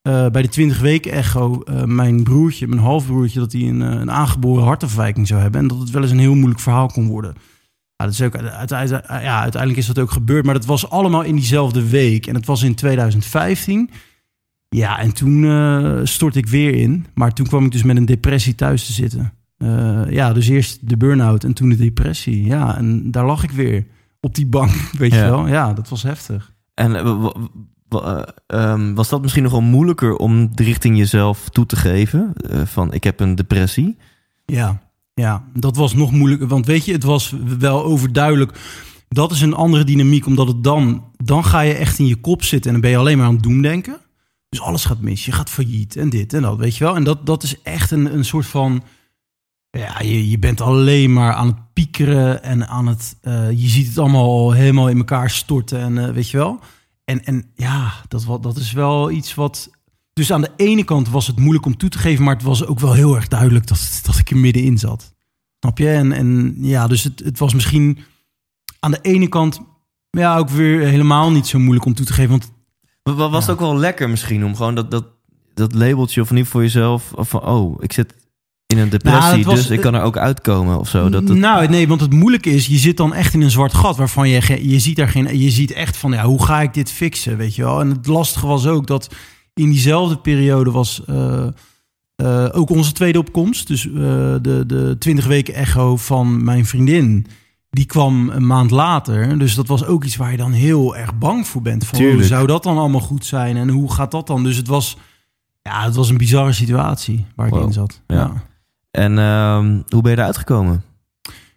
Speaker 2: eh, bij de 20 weken echo eh, mijn broertje, mijn halfbroertje, dat hij een, eh, een aangeboren hartafwijking zou hebben. En dat het wel eens een heel moeilijk verhaal kon worden. Ja, dat is ook, uiteindelijk, ja, uiteindelijk is dat ook gebeurd, maar dat was allemaal in diezelfde week. En het was in 2015. Ja, en toen eh stort ik weer in. Maar toen kwam ik dus met een depressie thuis te zitten. Eh, ja, dus eerst de burn-out en toen de depressie. Ja, en daar lag ik weer op die bank, weet je wel. Ja, dat was heftig.
Speaker 1: En eh, eh, ehm, was dat misschien nog wel moeilijker om de richting jezelf toe te geven? Eh, van ik heb een depressie.
Speaker 2: Ja, ja, dat was nog moeilijker. Want weet je, het was wel overduidelijk. Dat is een andere dynamiek, omdat het dan... Dan ga je echt in je kop zitten en dan ben je alleen maar aan het doen denken. Dus alles gaat mis. Je gaat failliet en dit en dat, weet je wel. En dat, dat is echt een, een soort van... Ja, je, je bent alleen maar aan het piekeren en aan het... eh, je ziet het allemaal al helemaal in elkaar storten en eh, weet je wel. En, en ja, dat, dat is wel iets wat... Dus aan de ene kant was het moeilijk om toe te geven, maar het was ook wel heel erg duidelijk dat, dat ik er middenin zat. Snap je? En, en ja, dus het, het was misschien aan de ene kant ja, ook weer helemaal niet zo moeilijk om toe te geven. Want
Speaker 1: Wa- wa- Was
Speaker 2: Ja.
Speaker 1: het ook wel lekker misschien om gewoon dat, dat, dat labeltje of niet voor jezelf of van oh, ik zit in een depressie,
Speaker 2: Nou, was-
Speaker 1: dus ik kan er ook uitkomen of zo. Dat, dat,
Speaker 2: Nou, nee, want het moeilijke is, je zit dan echt in een zwart gat waarvan je, je ziet daar geen, je ziet echt van, ja, hoe ga ik dit fixen, weet je wel? En het lastige was ook dat in diezelfde periode was eh, eh, ook onze tweede opkomst, dus eh, de, de 20 weken echo van mijn vriendin, die kwam een maand later. Dus dat was ook iets waar je dan heel erg bang voor bent. Van, hoe zou dat dan allemaal goed zijn en hoe gaat dat dan? Dus het was, ja, het was een bizarre situatie waar ik in zat.
Speaker 1: Ja.
Speaker 2: ja.
Speaker 1: En ehm, hoe ben je eruit gekomen?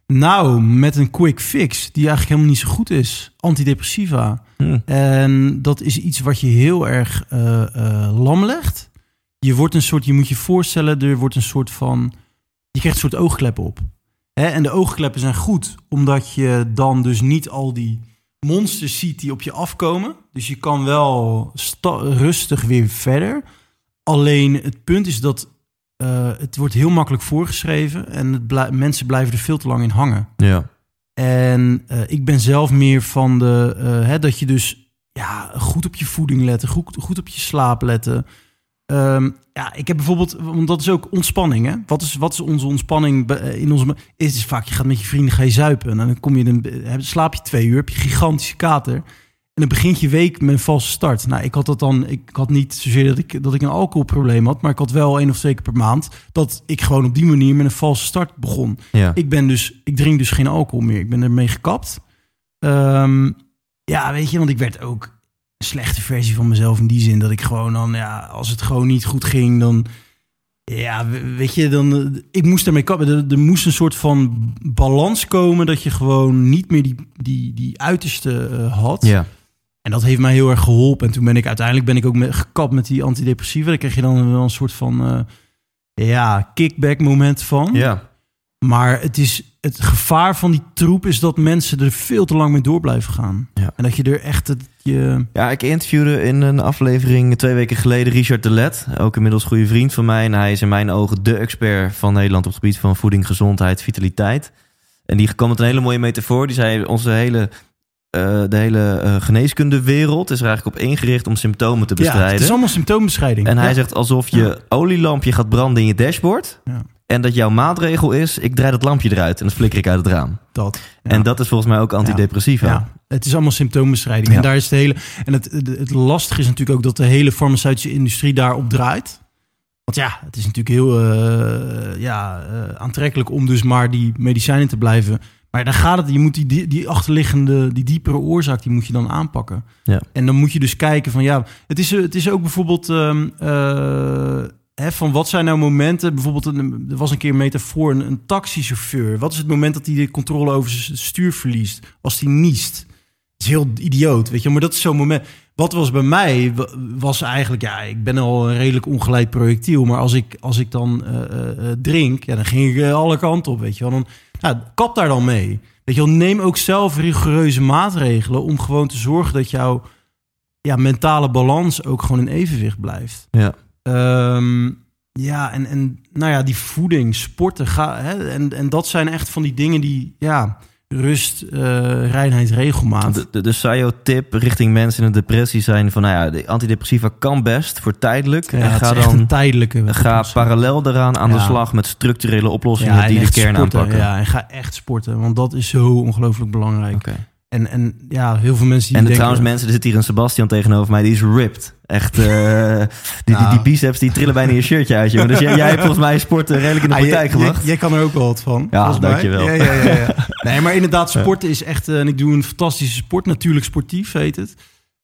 Speaker 2: Nou, met een quick fix die eigenlijk helemaal niet zo goed is. Antidepressiva.
Speaker 1: Hm.
Speaker 2: En dat is iets wat je heel erg eh, eh, lam legt. Je wordt een soort, je moet je voorstellen, er wordt een soort van, je krijgt een soort oogkleppen op. Hè? En de oogkleppen zijn goed, omdat je dan dus niet al die monsters ziet die op je afkomen. Dus je kan wel rustig weer verder. Alleen het punt is dat eh, het wordt heel makkelijk voorgeschreven en het mensen blijven er veel te lang in hangen.
Speaker 1: Ja.
Speaker 2: En eh, ik ben zelf meer van de, eh, hè, dat je dus ja, goed op je voeding letten, goed, goed op je slaap letten. Ehm, ja, ik heb bijvoorbeeld, want dat is ook ontspanning. Hè? Wat, is, wat is onze ontspanning in onze. Is dus vaak, je gaat met je vrienden ga je zuipen. En dan kom je, dan slaap je twee uur, heb je gigantische kater. En dan begint je week met een valse start. Nou, ik had dat dan, ik had niet zozeer dat ik, dat ik een alcoholprobleem had, maar ik had wel één of twee keer per maand dat ik gewoon op die manier met een valse start begon.
Speaker 1: Ja.
Speaker 2: Ik ben dus, ik drink dus geen alcohol meer. Ik ben ermee gekapt. Ehm, ja, weet je, want ik werd ook een slechte versie van mezelf in die zin dat ik gewoon dan, ja, als het gewoon niet goed ging, dan, ja, we- weet je, dan, ik moest ermee kappen. Er, er moest een soort van balans komen dat je gewoon niet meer die, die, die uiterste eh, had.
Speaker 1: ja.
Speaker 2: En dat heeft mij heel erg geholpen. En toen ben ik uiteindelijk ben ik ook met, gekapt met die antidepressiva. Daar kreeg je dan wel een soort van, eh, ja, kickback moment van.
Speaker 1: Ja.
Speaker 2: Maar het, is, het gevaar van die troep is dat mensen er veel te lang mee door blijven gaan.
Speaker 1: Ja.
Speaker 2: En dat je er echt... Het, je,
Speaker 1: Ja, ik interviewde in een aflevering twee weken geleden Richard de Let. Ook inmiddels goede vriend van mij. En hij is in mijn ogen de expert van Nederland op het gebied van voeding, gezondheid, vitaliteit. En die kwam met een hele mooie metafoor. Die zei, onze hele, eh, de hele eh, geneeskundewereld is er eigenlijk op ingericht om symptomen te
Speaker 2: ja,
Speaker 1: bestrijden.
Speaker 2: het is allemaal symptoombescheiding.
Speaker 1: En hij
Speaker 2: Ja.
Speaker 1: zegt alsof je olielampje gaat branden in je dashboard.
Speaker 2: Ja.
Speaker 1: En dat jouw maatregel is, ik draai dat lampje eruit en dat flikker ik uit het raam.
Speaker 2: dat. Ja.
Speaker 1: En dat is volgens mij ook antidepressiva.
Speaker 2: Ja, het is allemaal symptoombestrijding.
Speaker 1: Ja.
Speaker 2: En daar is de hele. En het, het, lastige is natuurlijk ook dat de hele farmaceutische industrie daarop draait. Want ja, het is natuurlijk heel eh, ja, aantrekkelijk om dus maar die medicijnen te blijven. Maar dan gaat het, je moet die, die, achterliggende, die diepere oorzaak, die moet je dan aanpakken.
Speaker 1: Ja.
Speaker 2: En dan moet je dus kijken van ja, het is, het is ook bijvoorbeeld ehm, eh, hè, van wat zijn nou momenten, bijvoorbeeld een, er was een keer een metafoor, een, een taxichauffeur. Wat is het moment dat hij de controle over zijn stuur verliest? Als hij niest. Het is heel idioot, weet je, maar dat is zo'n moment. Wat was bij mij, wa- was eigenlijk, ja, ik ben al een redelijk ongeleid projectiel, maar als ik, als ik dan eh, eh, drink, ja, dan ging ik alle kanten op, weet je wel. Dan, nou, kap daar dan mee. Weet je wel, neem ook zelf rigoureuze maatregelen om gewoon te zorgen dat jouw ja, mentale balans ook gewoon in evenwicht blijft.
Speaker 1: Ja.
Speaker 2: Ehm, ja, en, en nou ja, die voeding, sporten, ga, hè, en, en dat zijn echt van die dingen die, ja, rust, eh, reinheid, regelmaat.
Speaker 1: De, de, de SAIO-tip richting mensen in een depressie zijn van... nou ja, de antidepressiva kan best voor tijdelijk.
Speaker 2: Ja,
Speaker 1: en ga dan
Speaker 2: tijdelijke
Speaker 1: ga parallel daaraan aan de slag... met structurele oplossingen
Speaker 2: Ja,
Speaker 1: die de kern
Speaker 2: sporten.
Speaker 1: aanpakken.
Speaker 2: Ja, en ga echt sporten, want dat is zo ongelooflijk belangrijk. En, en ja, heel veel mensen die
Speaker 1: En
Speaker 2: denken...
Speaker 1: trouwens, mensen, er zit hier een Sebastian tegenover mij, die is ripped. Echt, eh, die, die,
Speaker 2: Nou.
Speaker 1: die biceps die trillen bijna in je shirtje uit, jongen. Dus jij, jij hebt volgens mij sport eh, redelijk in de
Speaker 2: Ah,
Speaker 1: praktijk gebracht.
Speaker 2: Jij, kan er ook wel wat van.
Speaker 1: Ja, dankjewel.
Speaker 2: Ja, ja, ja, ja. Nee, maar inderdaad, sporten is echt... eh, en ik doe een fantastische sport, natuurlijk sportief heet het.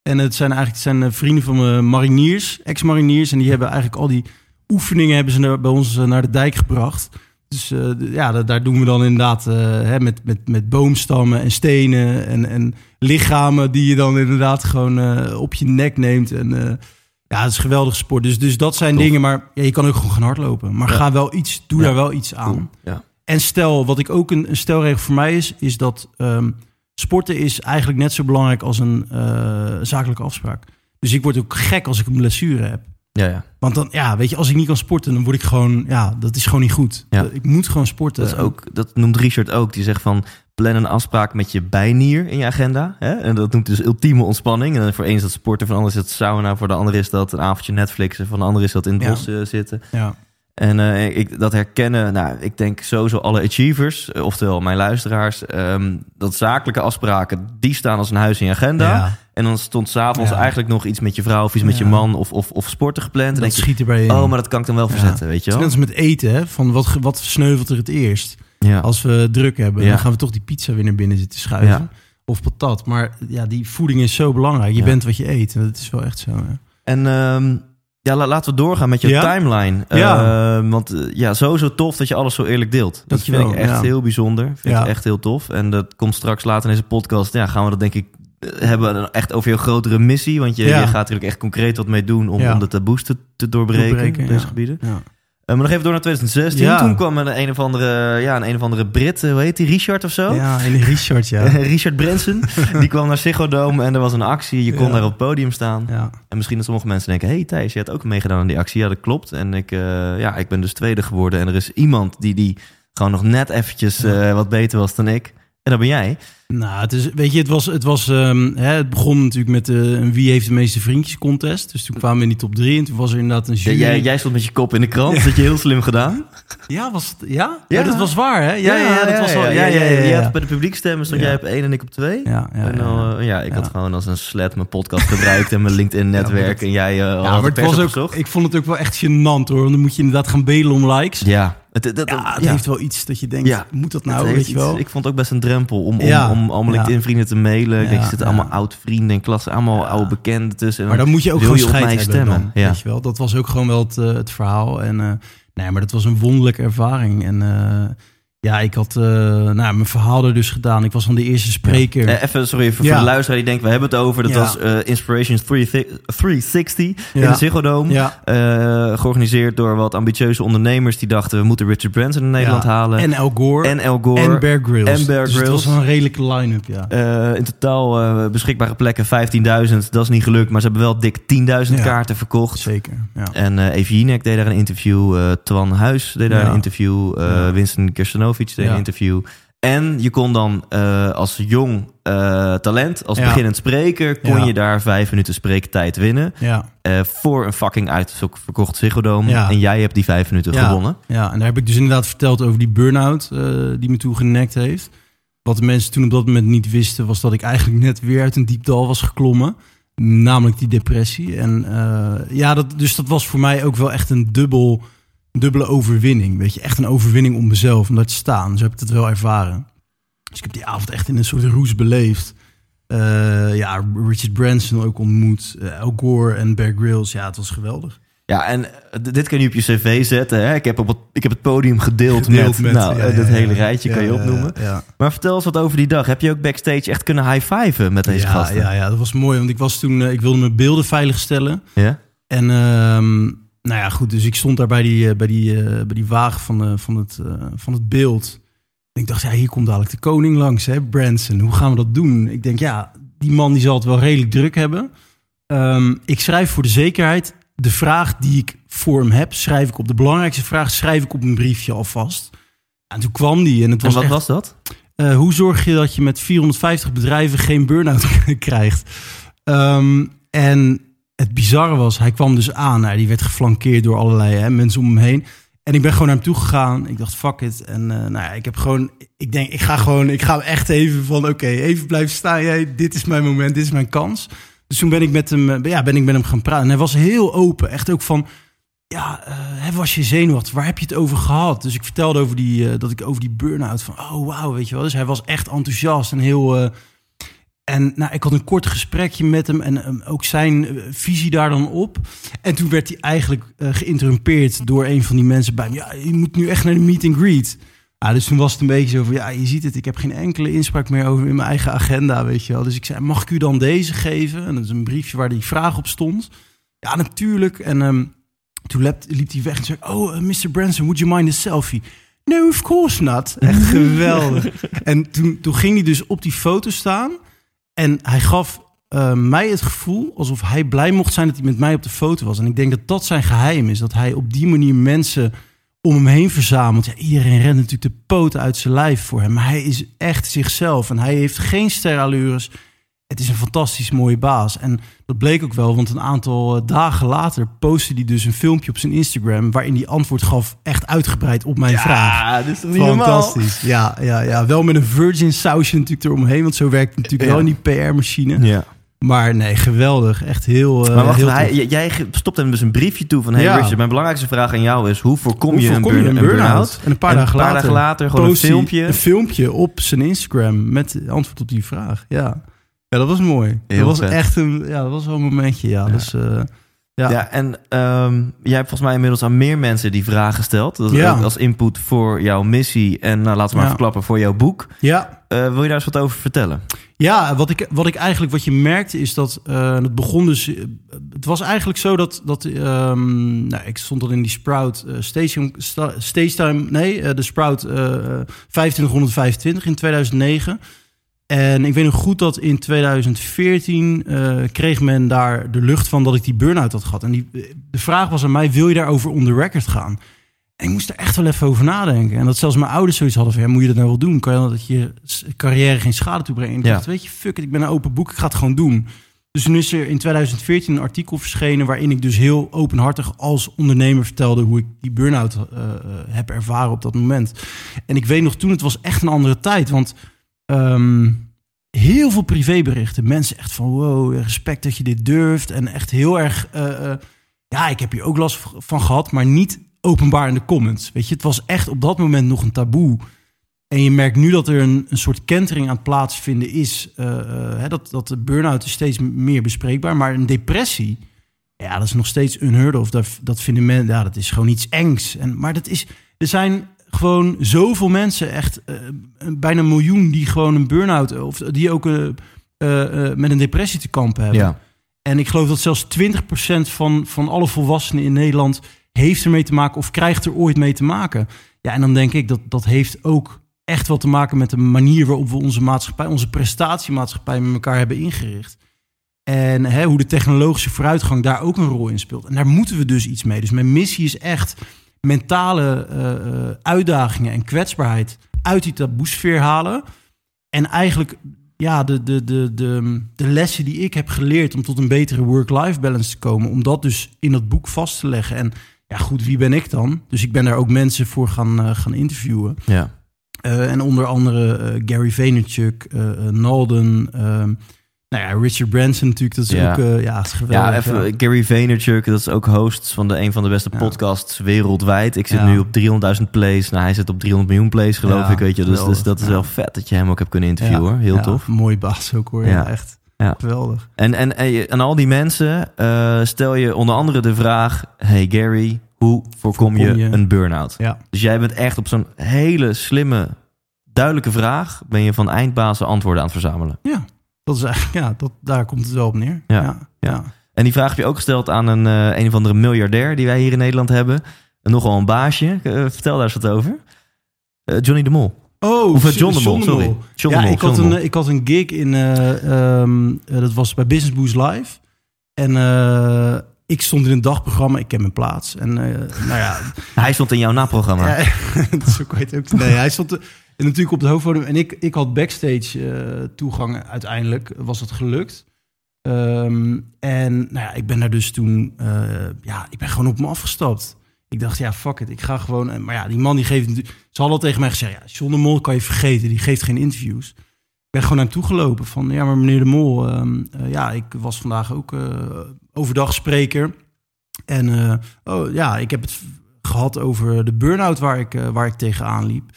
Speaker 2: En het zijn eigenlijk het zijn, vrienden van me, mariniers, ex-mariniers. En die hebben eigenlijk al die oefeningen hebben ze naar- bij ons naar de dijk gebracht. Dus eh, ja, da- daar doen we dan inderdaad eh, hè, met, met, met boomstammen en stenen en, en lichamen die je dan inderdaad gewoon eh, op je nek neemt. En ja, het is een geweldige sport. Dus, dus dat zijn
Speaker 1: Tof.
Speaker 2: dingen, maar ja, je kan ook gewoon gaan hardlopen. Maar
Speaker 1: Ja.
Speaker 2: ga wel iets, doe
Speaker 1: Ja.
Speaker 2: daar wel iets aan. En stel, wat ik ook een, een stelregel voor mij is, is dat ehm, sporten is eigenlijk net zo belangrijk als een zakelijke afspraak. Dus ik word ook gek als ik een blessure heb.
Speaker 1: Ja, ja.
Speaker 2: Want dan, ja, weet je, als ik niet kan sporten, dan word ik gewoon, ja, dat is gewoon niet goed.
Speaker 1: Ja.
Speaker 2: Ik moet gewoon sporten.
Speaker 1: Dat, is ook, dat noemt Richard ook. Die zegt van, plan een afspraak met je bijnier in je agenda. Hè? En dat noemt dus ultieme ontspanning. En voor een is dat sporten, voor de ander is dat sauna. Voor de ander is dat een avondje Netflixen. Voor de ander is dat in het
Speaker 2: Ja.
Speaker 1: bos eh, zitten.
Speaker 2: Ja.
Speaker 1: En eh, ik, dat herkennen, nou, ik denk sowieso alle achievers, eh, oftewel mijn luisteraars, ehm, dat zakelijke afspraken, die staan als een huis in je agenda.
Speaker 2: Ja,
Speaker 1: En dan stond s'avonds
Speaker 2: Ja.
Speaker 1: eigenlijk nog iets met je vrouw of iets met je man of, of, of sporten gepland. En
Speaker 2: dat
Speaker 1: je,
Speaker 2: schiet erbij in.
Speaker 1: oh, maar dat kan ik dan wel verzetten, weet je
Speaker 2: Het is
Speaker 1: wel?
Speaker 2: net als met eten, hè? Van wat, wat sneuvelt er het eerst?
Speaker 1: Ja.
Speaker 2: Als we druk hebben, dan gaan we toch die pizza weer naar binnen zitten schuiven. Of patat. Maar ja, die voeding is zo belangrijk. Je bent wat je eet. Dat is wel echt zo. Hè?
Speaker 1: En ehm, ja, la- laten we doorgaan met je
Speaker 2: Ja?
Speaker 1: timeline.
Speaker 2: Ja.
Speaker 1: Ehm, want eh, ja, sowieso tof dat je alles zo eerlijk deelt. Dat vind ik echt
Speaker 2: ja.
Speaker 1: heel bijzonder. Vind
Speaker 2: Ja.
Speaker 1: ik echt heel tof. En dat komt straks later in deze podcast. Ja, gaan we dat denk ik eh, hebben echt over je grotere missie. Want je, je gaat natuurlijk echt concreet wat mee doen om, om de taboes te, te doorbreken,
Speaker 2: Doorbreken,
Speaker 1: op deze gebieden.
Speaker 2: Ja.
Speaker 1: Eh, maar nog even door naar 2016.
Speaker 2: Ja.
Speaker 1: Toen kwam er een of andere, ja, een, een of andere Brit, eh, hoe heet die, Richard of zo?
Speaker 2: Ja, Richard, ja.
Speaker 1: Richard Branson. die kwam naar Ziggo Dome en er was een actie. Je kon
Speaker 2: Ja.
Speaker 1: daar op het podium staan.
Speaker 2: ja.
Speaker 1: En misschien dat sommige mensen denken... hey Thijs, je hebt ook meegedaan aan die actie. Ja, dat klopt. En ik, eh, ja, ik ben dus tweede geworden. En er is iemand die, die gewoon nog net eventjes wat beter was dan ik. En dat ben jij.
Speaker 2: Nou, het is, weet je, het was, het was, ehm, hè, het begon natuurlijk met de een wie heeft de meeste vriendjes contest. Dus toen kwamen we in die top drie en toen was er inderdaad een
Speaker 1: Ja, jij, jij stond met je kop in de krant. Dat had je heel slim gedaan.
Speaker 2: Ja, was het, ja?
Speaker 1: Ja.
Speaker 2: ja? dat was waar, hè? Ja, ja, ja, dat was wel, ja, ja, ja.
Speaker 1: Bij de publiekstemmen stond jij op één en ik op twee.
Speaker 2: Ja, ja,
Speaker 1: en dan, eh, ja, ik had gewoon als een sled mijn podcast gebruikt en mijn LinkedIn-netwerk. En jij eh
Speaker 2: Ja, maar het was ook,
Speaker 1: opgezocht.
Speaker 2: ik vond het ook wel echt gênant hoor. Want dan moet je inderdaad gaan bedelen om likes. Ja,
Speaker 1: het, het, het-
Speaker 2: het
Speaker 1: ja.
Speaker 2: heeft wel iets dat je denkt,
Speaker 1: Ja.
Speaker 2: moet dat nou, weet je wel?
Speaker 1: Ik vond het ook best een drempel om, om,
Speaker 2: Ja.
Speaker 1: Om allemaal
Speaker 2: Ja.
Speaker 1: LinkedIn-vrienden te mailen.
Speaker 2: Ja,
Speaker 1: er zitten allemaal oud-vrienden in klas, allemaal
Speaker 2: Ja.
Speaker 1: oude bekenden tussen. En
Speaker 2: Maar dan moet je ook gewoon
Speaker 1: je op mij stemmen.
Speaker 2: dan,
Speaker 1: Ja.
Speaker 2: weet je wel. Dat was ook gewoon wel het, eh, het verhaal. En eh, nee, maar dat was een wonderlijke ervaring. En eh, Ja, ik had uh, nou, mijn verhaal er dus gedaan. Ik was dan de eerste spreker.
Speaker 1: Ja. even, sorry, voor, ja. de luisteraar die denkt, we hebben het over. Dat was uh, Inspiration 360 in de Ziggo Dome. Uh, georganiseerd door wat ambitieuze ondernemers die dachten... we moeten Richard Branson in Nederland halen.
Speaker 2: En Al Gore.
Speaker 1: En Al Gore.
Speaker 2: En Bear Grylls.
Speaker 1: En Bear
Speaker 2: dus
Speaker 1: Grylls.
Speaker 2: het was een redelijke line-up, ja.
Speaker 1: in totaal beschikbare plekken 15.000. Dat is niet gelukt, maar ze hebben wel dik 10.000 kaarten verkocht.
Speaker 2: Zeker,
Speaker 1: En Evie Jinek deed daar een interview. Twan Huis deed daar een interview. Winston Kirstenovic deed een interview. En je kon dan uh, als jong uh, talent, als ja. beginnend spreker, kon
Speaker 2: ja.
Speaker 1: je daar vijf minuten spreektijd winnen.
Speaker 2: Ja.
Speaker 1: Uh, voor een fucking uitverkocht Ziggo Dome. En jij hebt die vijf minuten gewonnen.
Speaker 2: Ja, en daar heb ik dus inderdaad verteld over die burn-out die me toen genekt heeft. Wat de mensen toen op dat moment niet wisten, was dat ik eigenlijk net weer uit een diep dal was geklommen. Namelijk die depressie. En ja, dat, dus dat was voor mij ook wel echt een dubbel dubbele overwinning. Weet je, echt een overwinning om mezelf, om daar te staan. Zo heb ik het wel ervaren. Dus ik heb die avond echt in een soort roes beleefd. Uh, ja, Richard Branson ook ontmoet. Uh, Al Gore en Bear Grylls. Ja, het was geweldig.
Speaker 1: Ja, en dit kan je op je cv zetten. Hè? Ik, heb op het, ik heb het podium gedeeld,
Speaker 2: gedeeld
Speaker 1: met,
Speaker 2: met,
Speaker 1: nou,
Speaker 2: ja,
Speaker 1: dat
Speaker 2: ja,
Speaker 1: hele rijtje kan je opnoemen. Maar vertel eens wat over die dag. Heb je ook backstage echt kunnen high-fiven met deze gasten?
Speaker 2: Ja, ja, dat was mooi. Want ik was toen, uh, ik wilde mijn beelden veiligstellen.
Speaker 1: Ja?
Speaker 2: En um, nou ja, goed, dus ik stond daar bij die, bij die, uh, bij die wagen van, uh, van, het, uh, van het beeld. En ik dacht, ja, hier komt dadelijk de koning langs, hè, Branson. Hoe gaan we dat doen? Ik denk, ja, die man die zal het wel redelijk druk hebben. Um, ik schrijf voor de zekerheid de vraag die ik voor hem heb, schrijf ik op. De belangrijkste vraag schrijf ik op een briefje alvast. En toen kwam die en het was
Speaker 1: en wat
Speaker 2: echt,
Speaker 1: was dat?
Speaker 2: Hoe zorg je dat je met 450 bedrijven geen burn-out krijgt? Um, en het bizarre was, hij kwam dus aan. Nou, die werd geflankeerd door allerlei hè, mensen om hem heen. En ik ben gewoon naar hem toe gegaan. Ik dacht, fuck it. En uh, nou ja, ik heb gewoon, ik denk, ik ga gewoon, ik ga echt even van, oké, even blijven staan. Jij, dit is mijn moment, dit is mijn kans. Dus toen ben ik met hem, ja, ben ik met hem gaan praten. En hij was heel open, echt ook van, ja, uh, was je zenuwachtig? Waar heb je het over gehad? Dus ik vertelde over die, dat ik over die burn-out van, oh wauw, weet je wel. Dus hij was echt enthousiast en heel. En nou, ik had een kort gesprekje met hem en um, ook zijn uh, visie daar dan op. En toen werd hij eigenlijk uh, geïnterrumpeerd door een van die mensen bij me. Ja, je moet nu echt naar de meet and greet. Ja, dus toen was het een beetje zo van, ja, je ziet het, ik heb geen enkele inspraak meer over in mijn eigen agenda, weet je wel. Dus ik zei, mag ik u dan deze geven? En dat is een briefje waar die vraag op stond. Ja, natuurlijk. En um, toen liep, liep hij weg en zei, oh, uh, Mr. Branson, would you mind a selfie? No, of course not. Echt geweldig. en toen, toen ging hij dus op die foto staan... En hij gaf uh, mij het gevoel alsof hij blij mocht zijn dat hij met mij op de foto was. En ik denk dat dat zijn geheim is. Dat hij op die manier mensen om hem heen verzamelt. Ja, iedereen rent natuurlijk de poten uit zijn lijf voor hem. Maar hij is echt zichzelf. En hij heeft geen sterallures. Het is een fantastisch mooie baas. En dat bleek ook wel, want een aantal dagen later postte hij dus een filmpje op zijn Instagram. waarin hij antwoord gaf, echt uitgebreid op mijn
Speaker 1: ja,
Speaker 2: vraag.
Speaker 1: Ja, dat is toch niet
Speaker 2: Fantastisch. Ja, ja, ja, wel met een virgin sausje natuurlijk eromheen, want zo werkt het natuurlijk
Speaker 1: Ja.
Speaker 2: wel in die PR-machine.
Speaker 1: Ja.
Speaker 2: Maar nee, geweldig. Echt heel. eh,
Speaker 1: Maar wacht,
Speaker 2: heel
Speaker 1: hij, jij stopt hem dus een briefje toe van... Hey
Speaker 2: Ja.
Speaker 1: Richard, mijn belangrijkste vraag aan jou is... hoe voorkom
Speaker 2: Hoe
Speaker 1: je een,
Speaker 2: voorkom je
Speaker 1: burn-
Speaker 2: een
Speaker 1: een
Speaker 2: burn-out? En een paar
Speaker 1: En
Speaker 2: dagen
Speaker 1: een paar
Speaker 2: later
Speaker 1: dagen later gewoon een filmpje.
Speaker 2: Een filmpje op zijn Instagram met antwoord op die vraag. Ja, ja dat was mooi.
Speaker 1: Heel
Speaker 2: dat was
Speaker 1: vet.
Speaker 2: echt een, ja, dat was wel een momentje. Ja,
Speaker 1: Ja.
Speaker 2: dus eh, ja.
Speaker 1: Ja, en ehm, jij hebt volgens mij inmiddels aan meer mensen die vragen gesteld. Dat is
Speaker 2: Ja.
Speaker 1: ook als input voor jouw missie. En nou, laten we maar
Speaker 2: Ja.
Speaker 1: verklappen voor jouw boek.
Speaker 2: ja.
Speaker 1: Eh, wil je daar eens wat over vertellen?
Speaker 2: Ja, wat ik, wat ik eigenlijk, wat je merkte is dat uh, het begon dus. eh, Het was eigenlijk zo dat, dat ehm, nou, ik stond dan in die Sprout uh, Station, sta, Stage Time, nee, de Sprout uh, 2525 in 2009. En ik weet nog goed dat in 2014 uh, kreeg men daar de lucht van dat ik die burn-out had gehad. En die, de vraag was aan mij, wil je daarover on the record gaan? En ik moest er echt wel even over nadenken. En dat zelfs mijn ouders zoiets hadden van... Ja, moet je dat nou wel doen? Kan je dat je carrière geen schade toebrengen? En ik
Speaker 1: Ja.
Speaker 2: dacht, weet je, fuck it, ik ben een open boek. Ik ga het gewoon doen. Dus toen is er in 2014 een artikel verschenen... waarin ik dus heel openhartig als ondernemer vertelde... hoe ik die burn-out uh, heb ervaren op dat moment. En ik weet nog toen, het was echt een andere tijd. Want um, heel veel privéberichten. Mensen echt van, wow, respect dat je dit durft. En echt heel erg... Uh, uh, ja, ik heb hier ook last van gehad, maar niet openbaar in de comments. Weet je, het was echt op dat moment nog een taboe. En je merkt nu dat er een, een soort kentering aan het plaatsvinden is. Uh, hè, dat, dat de burn-out steeds meer bespreekbaar. Maar een depressie, ja, dat is nog steeds unheard of. Dat, dat vinden mensen, ja, dat is gewoon iets engs. En, maar dat is, er zijn gewoon zoveel mensen, echt eh, bijna een miljoen, die gewoon een burn-out of die ook eh, eh, met een depressie te kampen hebben.
Speaker 1: Ja.
Speaker 2: En ik geloof dat zelfs 20% van, van alle volwassenen in Nederland heeft ermee te maken of krijgt er ooit mee te maken. Ja, en dan denk ik dat dat heeft ook echt wel te maken met de manier waarop we onze maatschappij, onze prestatiemaatschappij met elkaar hebben ingericht. En hè, hoe de technologische vooruitgang daar ook een rol in speelt. En daar moeten we dus iets mee. Dus mijn missie is echt mentale eh, eh, uitdagingen en kwetsbaarheid uit die taboesfeer halen. En eigenlijk ja, de, de, de, de, de lessen die ik heb geleerd om tot een betere work-life balance te komen, om dat dus in dat boek vast te leggen. En ja, goed, wie ben ik dan? Dus ik ben daar ook mensen voor gaan, eh, gaan interviewen.
Speaker 1: Ja.
Speaker 2: En onder andere Gary Vaynerchuk, Nalden, ehm, nou ja, Richard Branson natuurlijk. Dat is
Speaker 1: Ja.
Speaker 2: ook, eh, ja, is geweldig.
Speaker 1: Ja, even
Speaker 2: ja.
Speaker 1: Gary Vaynerchuk, dat is ook host van de, een van de beste podcasts wereldwijd. Ik zit nu op 300.000 plays. Nou, hij zit op 300 miljoen plays, geloof ik. Weet je. Dus, dus dat is wel vet dat je hem ook hebt kunnen interviewen. Heel
Speaker 2: ja,
Speaker 1: tof.
Speaker 2: Mooi baas ook hoor. Ja, echt.
Speaker 1: Ja.
Speaker 2: Geweldig.
Speaker 1: En, en, en aan al die mensen eh, stel je onder andere de vraag... Hey Gary, hoe voorkom, je,
Speaker 2: je-
Speaker 1: een burn-out?
Speaker 2: Ja.
Speaker 1: Dus jij bent echt op zo'n hele slimme, duidelijke vraag... ben je van eindbazen antwoorden aan het verzamelen.
Speaker 2: Ja, dat is eigenlijk, ja, dat, daar komt het wel op neer.
Speaker 1: Ja,
Speaker 2: ja.
Speaker 1: ja. En die vraag heb je ook gesteld aan een, eh, een of andere miljardair... die wij hier in Nederland hebben. En nogal een baasje. Eh, vertel daar eens wat over. Eh, Johnny de Mol.
Speaker 2: Oh,
Speaker 1: Of John de Mol, sorry. John
Speaker 2: ja,
Speaker 1: de Mol,
Speaker 2: ik, had een, ik had een gig in, eh, ehm, eh, dat was bij Business Boost Live. En ik stond in een dagprogramma, ik ken mijn plaats. En nou ja,
Speaker 1: Hij stond in jouw naprogramma.
Speaker 2: ja, zo kan je het ook. Nee, hij stond eh, natuurlijk op het hoofdpodium. En ik, ik had backstage eh, toegang. Uiteindelijk was het gelukt. Ehm, en nou ja, ik ben daar dus toen, eh, ja, ik ben gewoon op me afgestapt. Ik dacht, ja, fuck it, ik ga gewoon. en- Maar ja, die man die geeft, ze hadden al tegen mij gezegd, ja, John Mol kan je vergeten, die geeft geen interviews. Ik ben gewoon naar hem toegelopen van, ja, maar meneer de Mol, ehm, eh, ja, ik was vandaag ook eh, overdag spreker. En eh, oh ja, ik heb het gehad over de burn-out waar ik, eh, waar ik tegenaan liep.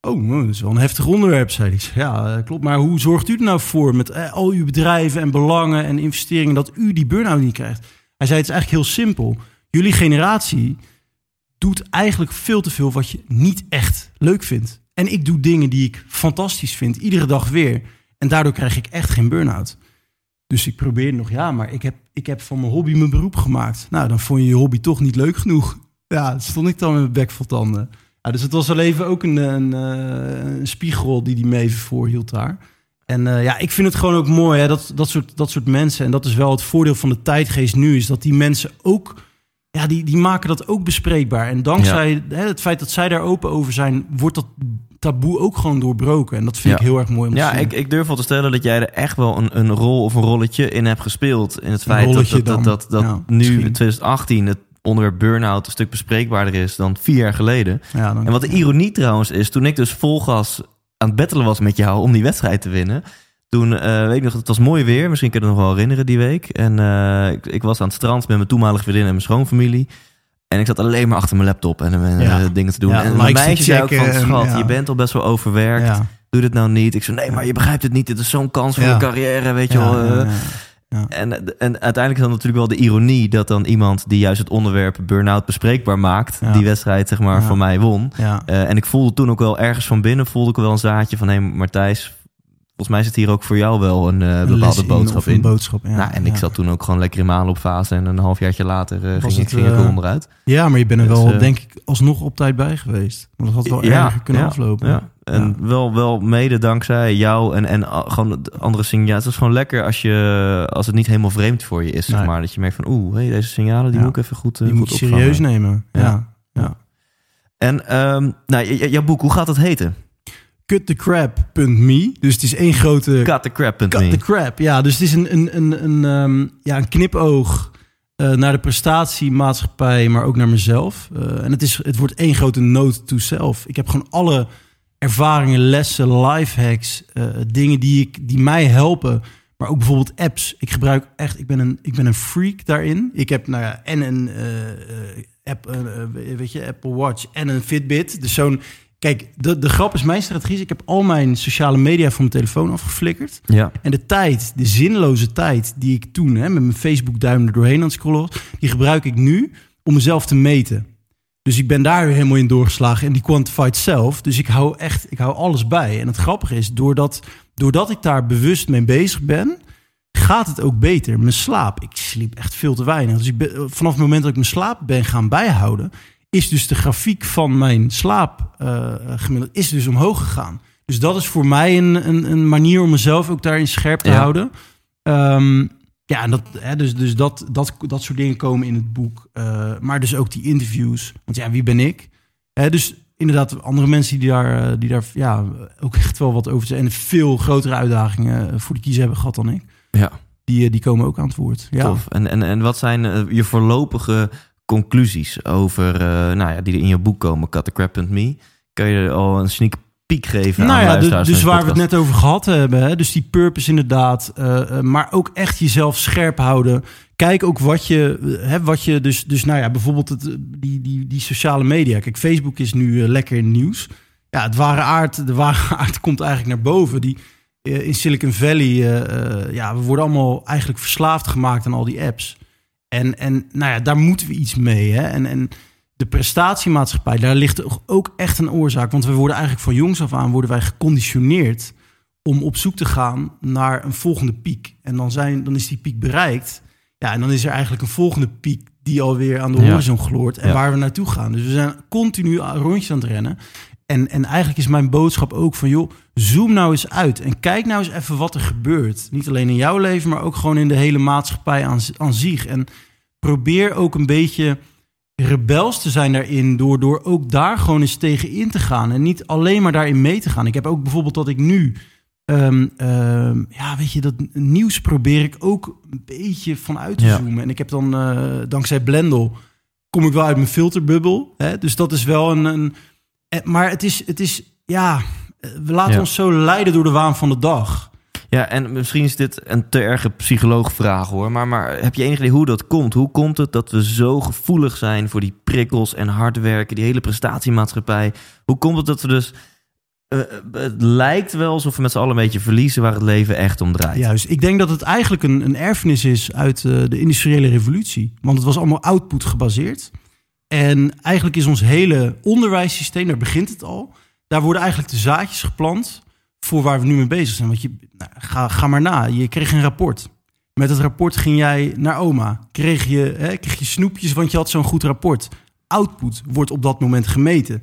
Speaker 2: Oh, nou, dat is wel een heftig onderwerp, zei. Ik Ja, eh, klopt. Maar hoe zorgt u er nou voor met eh, al uw bedrijven en belangen en investeringen dat u die burn-out niet krijgt? Hij zei, het is eigenlijk heel simpel. Jullie generatie doet eigenlijk veel te veel wat je niet echt leuk vindt. En ik doe dingen die ik fantastisch vind, iedere dag weer. En daardoor krijg ik echt geen burn-out. Dus ik probeer nog, ja, maar ik heb, ik heb van mijn hobby mijn beroep gemaakt. Nou, dan vond je je hobby toch niet leuk genoeg. Ja, stond ik dan met mijn bek vol tanden. Ja, dus het was wel even ook een, een, eh, een spiegel die hij me even voorhield daar. En eh, ja, ik vind het gewoon ook mooi, hè, dat, dat, soort, dat soort mensen. En dat is wel het voordeel van de tijdgeest nu, is dat die mensen ook, ja, die, die maken dat ook bespreekbaar. En dankzij hè, het feit dat zij daar open over zijn, wordt dat taboe ook gewoon doorbroken. En dat vind
Speaker 1: Ja.
Speaker 2: ik heel erg mooi om te
Speaker 1: Ja,
Speaker 2: zien.
Speaker 1: ik, ik durf wel te stellen dat jij er echt wel een, een rol of een rolletje in hebt gespeeld. In het feit dat, dat, dat, dat, dat
Speaker 2: Ja,
Speaker 1: nu
Speaker 2: misschien.
Speaker 1: in 2018 het onderwerp burn-out een stuk bespreekbaarder is dan vier jaar geleden.
Speaker 2: ja,
Speaker 1: En wat de ironie trouwens is, toen ik dus vol gas aan het battelen was met jou om die wedstrijd te winnen. Toen, eh, weet ik nog, het was mooi weer. Misschien kun je het nog wel herinneren die week. En eh, ik, ik was aan het strand met mijn toenmalige vriendin en mijn schoonfamilie. En ik zat alleen maar achter mijn laptop en
Speaker 2: Ja.
Speaker 1: dingen te doen.
Speaker 2: Ja,
Speaker 1: en mijn meisje zei ook van, schat, je bent al best wel overwerkt. Doe dit nou niet. Ik zei, nee, maar je begrijpt het niet. Dit is zo'n kans voor een carrière, weet je
Speaker 2: Ja,
Speaker 1: wel.
Speaker 2: Ja.
Speaker 1: En, en uiteindelijk is dan natuurlijk wel de ironie dat dan iemand die juist het onderwerp burn-out bespreekbaar maakt,
Speaker 2: Ja.
Speaker 1: die wedstrijd zeg maar
Speaker 2: Ja.
Speaker 1: van mij won. Eh, en ik voelde toen ook wel ergens van binnen, voelde ik wel een zaadje van, hé hey, Martijs, volgens mij zit hier ook voor jou wel een eh, bepaalde boodschap in.
Speaker 2: Een boodschap, ja.
Speaker 1: nou, en ik
Speaker 2: ja.
Speaker 1: zat toen ook gewoon lekker in mijn aanloopfase en een halfjaartje later eh, ging, ik,
Speaker 2: het,
Speaker 1: ging ik
Speaker 2: eh,
Speaker 1: onderuit.
Speaker 2: Ja, maar je bent er
Speaker 1: Dus,
Speaker 2: wel, denk ik, alsnog op tijd bij geweest. Want dat had wel erger kunnen aflopen.
Speaker 1: Ja. En wel, wel mede dankzij jou en, en gewoon de andere signalen. Het is gewoon lekker als, je, als het niet helemaal vreemd voor je is, zeg maar. Dat je merkt van, oeh, hey, deze signalen die moet ik even goed,
Speaker 2: Die
Speaker 1: goed
Speaker 2: moet je serieus nemen.
Speaker 1: Ja.
Speaker 2: Ja.
Speaker 1: En ehm, nou, jouw boek, hoe gaat het heten?
Speaker 2: Cutthecrap.me. Dus het is één grote...
Speaker 1: Cut the crap.
Speaker 2: Cut the crap. Ja, dus het is een, een, een, een, ehm, ja, een knipoog eh, naar de prestatiemaatschappij, maar ook naar mezelf. Eh, en het, is, het wordt één grote note to self. Ik heb gewoon alle ervaringen, lessen, lifehacks, eh dingen die, ik, die mij helpen. Maar ook bijvoorbeeld apps. Ik gebruik echt, ik ben een, ik ben een freak daarin. Ik heb nou ja, en een app, weet je, Apple Watch en een Fitbit. Dus zo'n, kijk, de, de grap is mijn strategie. is, Ik heb al mijn sociale media van mijn telefoon afgeflikkerd.
Speaker 1: Ja.
Speaker 2: En de tijd, de zinloze tijd die ik toen hè, met mijn Facebook-duim er doorheen aan het scrollen was, die gebruik ik nu om mezelf te meten. Dus ik ben daar weer helemaal in doorgeslagen. En die quantified zelf. Dus ik hou echt, ik hou alles bij. En het grappige is, doordat, doordat ik daar bewust mee bezig ben, gaat het ook beter. Mijn slaap, ik sliep echt veel te weinig. Dus ik ben, vanaf het moment dat ik mijn slaap ben gaan bijhouden, is dus de grafiek van mijn slaap eh, gemiddeld is dus omhoog gegaan. Dus dat is voor mij een, een, een manier om mezelf ook daarin scherp te
Speaker 1: Ja.
Speaker 2: houden. Ehm, ja, en dat, hè, dus, dus dat, dat, dat soort dingen komen in het boek. Eh, maar dus ook die interviews. Want ja, wie ben ik? Hè, dus inderdaad, andere mensen die daar, eh, die daar ja, ook echt wel wat over zijn. En veel grotere uitdagingen voor de kiezer hebben gehad dan ik.
Speaker 1: Ja,
Speaker 2: Die, die komen ook aan het woord. Ja.
Speaker 1: tof. En, en, en wat zijn je voorlopige conclusies over, eh, nou ja, die er in je boek komen, cutthecrap.me? Kan je al een sneak peek geven
Speaker 2: Nou
Speaker 1: aan
Speaker 2: ja, dus, dus waar we het net over gehad hebben. Hè? Dus die purpose inderdaad. eh, eh, maar ook echt jezelf scherp houden. Kijk ook wat je, hè, wat je dus, dus nou ja, bijvoorbeeld het, die, die, die sociale media. Kijk, Facebook is nu lekker in nieuws. Ja, het ware aard, de ware aard komt eigenlijk naar boven. Die, in Silicon Valley, ja, we worden allemaal eigenlijk verslaafd gemaakt aan al die apps. En, en nou ja, daar moeten we iets mee. Hè? En, en de prestatiemaatschappij, daar ligt ook echt een oorzaak. Want we worden eigenlijk van jongs af aan worden wij geconditioneerd om op zoek te gaan naar een volgende piek. En dan, zijn, dan is die piek bereikt. Ja, en dan is er eigenlijk een volgende piek die alweer aan de
Speaker 1: Ja.
Speaker 2: horizon gloort en
Speaker 1: Ja.
Speaker 2: waar we naartoe gaan. Dus we zijn continu rondjes aan het rennen. En, en eigenlijk is mijn boodschap ook van, joh, zoom nou eens uit en kijk nou eens even wat er gebeurt. Niet alleen in jouw leven, maar ook gewoon in de hele maatschappij aan, aan zich. En probeer ook een beetje rebels te zijn daarin door, door ook daar gewoon eens tegen in te gaan en niet alleen maar daarin mee te gaan. Ik heb ook bijvoorbeeld dat ik nu, ehm, ehm, ja, weet je, dat nieuws probeer ik ook een beetje vanuit te
Speaker 1: Ja.
Speaker 2: zoomen. En ik heb dan, eh, dankzij Blendel, kom ik wel uit mijn filterbubbel. Hè? Dus dat is wel een, een eh, maar het is, het is, ja, we laten
Speaker 1: Ja.
Speaker 2: ons zo leiden door de waan van de dag.
Speaker 1: Ja, en misschien is dit een te erge psycholoogvraag hoor. Maar, maar heb je enig idee hoe dat komt? Hoe komt het dat we zo gevoelig zijn voor die prikkels en hard werken, die hele prestatiemaatschappij? Hoe komt het dat we dus. eh, het lijkt wel alsof we met z'n allen een beetje verliezen waar het leven echt om draait.
Speaker 2: Juist, ik denk dat het eigenlijk een, een erfenis is uit eh, de industriële revolutie. Want het was allemaal output gebaseerd. En eigenlijk is ons hele onderwijssysteem, daar begint het al. Daar worden eigenlijk de zaadjes geplant voor waar we nu mee bezig zijn. Want je, nou, ga, ga maar na, je kreeg een rapport. Met het rapport ging jij naar oma. Kreeg je, hè, kreeg je snoepjes, want je had zo'n goed rapport. Output wordt op dat moment gemeten.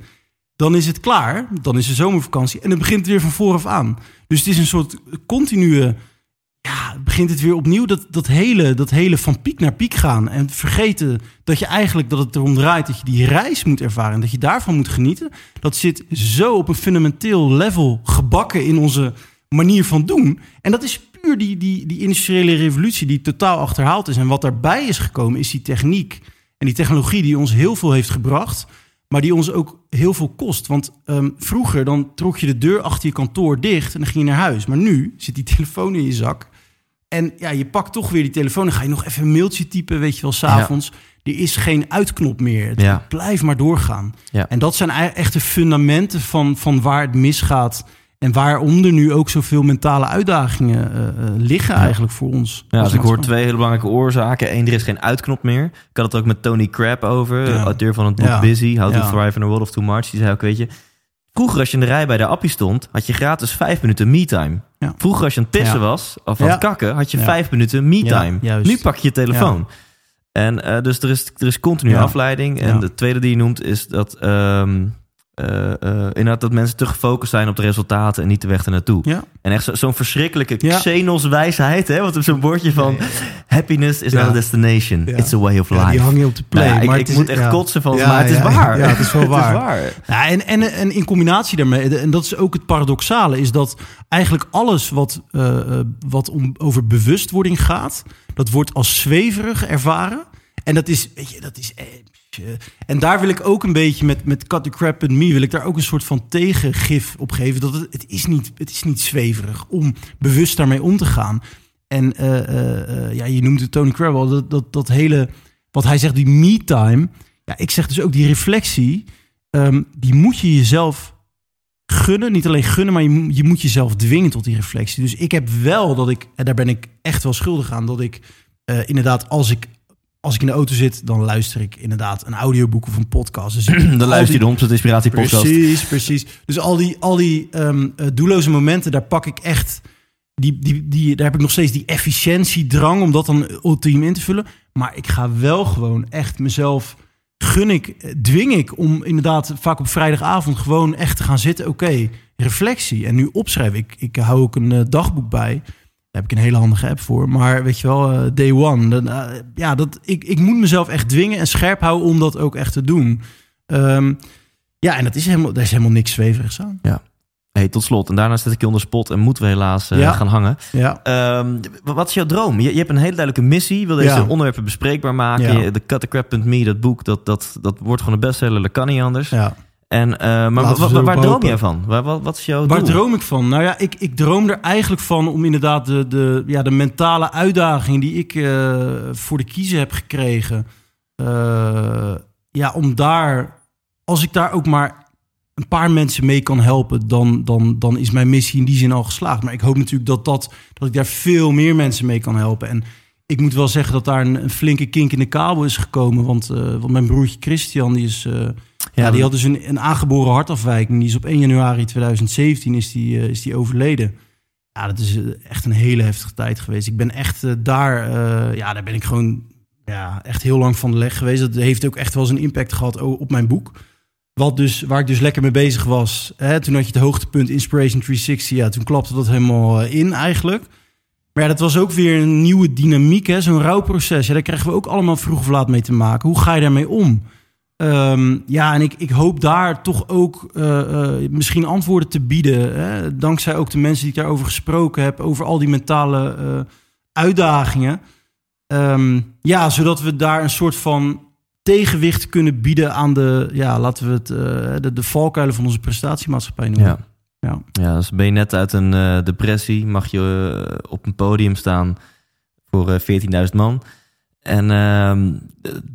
Speaker 2: Dan is het klaar, dan is de zomervakantie en dan begint het weer van vooraf aan. Dus het is een soort continue ja, begint het weer opnieuw dat, dat, hele, dat hele van piek naar piek gaan. En vergeten dat je eigenlijk dat het erom draait dat je die reis moet ervaren. En dat je daarvan moet genieten. Dat zit zo op een fundamenteel level gebakken in onze manier van doen. En dat is puur die, die, die industriële revolutie die totaal achterhaald is. En wat daarbij is gekomen is die techniek en die technologie die ons heel veel heeft gebracht. Maar die ons ook heel veel kost. Want ehm, vroeger dan trok je de deur achter je kantoor dicht en dan ging je naar huis. Maar nu zit die telefoon in je zak. En ja, je pakt toch weer die telefoon. Dan ga je nog even een mailtje typen, weet je wel, s'avonds. Er is geen uitknop meer. Het
Speaker 1: Ja.
Speaker 2: blijft maar doorgaan.
Speaker 1: Ja.
Speaker 2: En dat zijn echt de fundamenten van, van waar het misgaat. En waarom er nu ook zoveel mentale uitdagingen eh, eh, liggen eigenlijk voor ons.
Speaker 1: Ja, dus ik hoor twee hele belangrijke oorzaken. Eén, er is geen uitknop meer. Ik had het ook met Tony Crab over,
Speaker 2: Ja.
Speaker 1: auteur van het boek
Speaker 2: Ja.
Speaker 1: Busy, How to. Thrive in a World of Too Much. Die zei ook, weet je, vroeger als je in de rij bij de appie stond, had je gratis vijf minuten me-time. Vroeger als je aan het pissen was, of aan het kakken, had je vijf minuten me-time. Nu pak je je telefoon. En eh, dus er is, er is continu afleiding. En de tweede die je noemt is dat, ehm, eh, inderdaad dat mensen te gefocust zijn op de resultaten en niet de weg ernaartoe.
Speaker 2: Ja,
Speaker 1: En echt zo- zo'n verschrikkelijke
Speaker 2: Ja.
Speaker 1: Xenos wijsheid, hè? Want op zo'n bordje van happiness is not a destination, it's a way of life.
Speaker 2: die hang je op de play.
Speaker 1: Nou ik
Speaker 2: maar
Speaker 1: ik
Speaker 2: is-
Speaker 1: moet echt kotsen van,
Speaker 2: Ja,
Speaker 1: maar het is waar.
Speaker 2: Ja, het is wel waar.
Speaker 1: is waar.
Speaker 2: Ja, en, en, en in combinatie daarmee, en dat is ook het paradoxale, is dat eigenlijk alles wat, eh, wat om, over bewustwording gaat, dat wordt als zweverig ervaren. En dat is, weet je, dat is. Eh, En daar wil ik ook een beetje met, met Cut the Crap and Me, wil ik daar ook een soort van tegengif op geven. Dat het, het, is niet, het is niet zweverig om bewust daarmee om te gaan. En eh, eh, ja, je noemt het Tony Crabbe, dat, dat, dat hele, wat hij zegt, die me-time. Ja, ik zeg dus ook die reflectie, ehm, die moet je jezelf gunnen. Niet alleen gunnen, maar je, je moet jezelf dwingen tot die reflectie. Dus ik heb wel dat ik, en daar ben ik echt wel schuldig aan, dat ik inderdaad als ik als ik in de auto zit, dan luister ik inderdaad een audioboek of een podcast. Dus
Speaker 1: Dan luister je de 100% Inspiratie podcast.
Speaker 2: Precies, precies. Dus al die, al die eh, doelloze momenten, daar pak ik echt... Die, die, die, daar heb ik nog steeds die efficiëntiedrang om dat dan ultiem in te vullen. Maar ik ga wel gewoon echt mezelf... Gun ik, eh, dwing ik om inderdaad vaak op vrijdagavond gewoon echt te gaan zitten. Oké, reflectie. En nu opschrijven. Ik, ik hou ook een eh, dagboek bij. Daar heb ik een hele handige app voor. Maar weet je wel, eh, day one. Dan, eh, ja, dat, ik, ik moet mezelf echt dwingen en scherp houden om dat ook echt te doen. Ehm, ja, en dat is helemaal, daar is helemaal niks zweverigs aan.
Speaker 1: Hey, tot slot. En daarna zet ik je onder spot en moeten we helaas eh,
Speaker 2: Ja.
Speaker 1: gaan hangen.
Speaker 2: Ja,
Speaker 1: Ehm, wat is jouw droom? Je, je hebt een hele duidelijke missie. Je wil deze
Speaker 2: Ja.
Speaker 1: onderwerpen bespreekbaar maken.
Speaker 2: Ja.
Speaker 1: De cutthecrap.me, dat boek, dat, dat, dat wordt gewoon een bestseller. Dat kan niet anders.
Speaker 2: ja.
Speaker 1: En, eh, maar waar droom jij van? Waar, wat, wat is jouw
Speaker 2: Waar
Speaker 1: doel?
Speaker 2: droom ik van? Nou ja, ik, ik droom er eigenlijk van om inderdaad de, de, ja, de mentale uitdaging die ik eh, voor de kiezer heb gekregen. eh, ja, om daar, als ik daar ook maar een paar mensen mee kan helpen, dan, dan, dan is mijn missie in die zin al geslaagd. Maar ik hoop natuurlijk dat, dat, dat ik daar veel meer mensen mee kan helpen. En ik moet wel zeggen dat daar een, een flinke kink in de kabel is gekomen. Want, want mijn broertje Christian, die is. Ja, die had dus een, een aangeboren hartafwijking. Die is op 1 januari 2017 is die, eh, is die overleden. Ja, dat is eh, echt een hele heftige tijd geweest. Ik ben echt eh, daar, ja, daar ben ik gewoon ja, echt heel lang van de leg geweest. Dat heeft ook echt wel zijn impact gehad op mijn boek. Wat dus, waar ik dus lekker mee bezig was. Hè, toen had je het hoogtepunt Inspiration 360. Ja, toen klapte dat helemaal in eigenlijk. Maar ja, dat was ook weer een nieuwe dynamiek. hè, Zo'n rouwproces. Ja, daar krijgen we ook allemaal vroeg of laat mee te maken. Hoe ga je daarmee om? Ehm, ja, en ik, ik hoop daar toch ook eh, eh, misschien antwoorden te bieden. Hè? Dankzij ook de mensen die ik daarover gesproken heb. Over al die mentale eh, uitdagingen. Ehm, ja, zodat we daar een soort van tegenwicht kunnen bieden aan de, ja, laten we het, de, de valkuilen van onze prestatiemaatschappij noemen.
Speaker 1: Ja.
Speaker 2: Ja.
Speaker 1: Ja, dus ben je net uit een depressie, mag je op een podium staan voor eh 14.000 man. En ehm,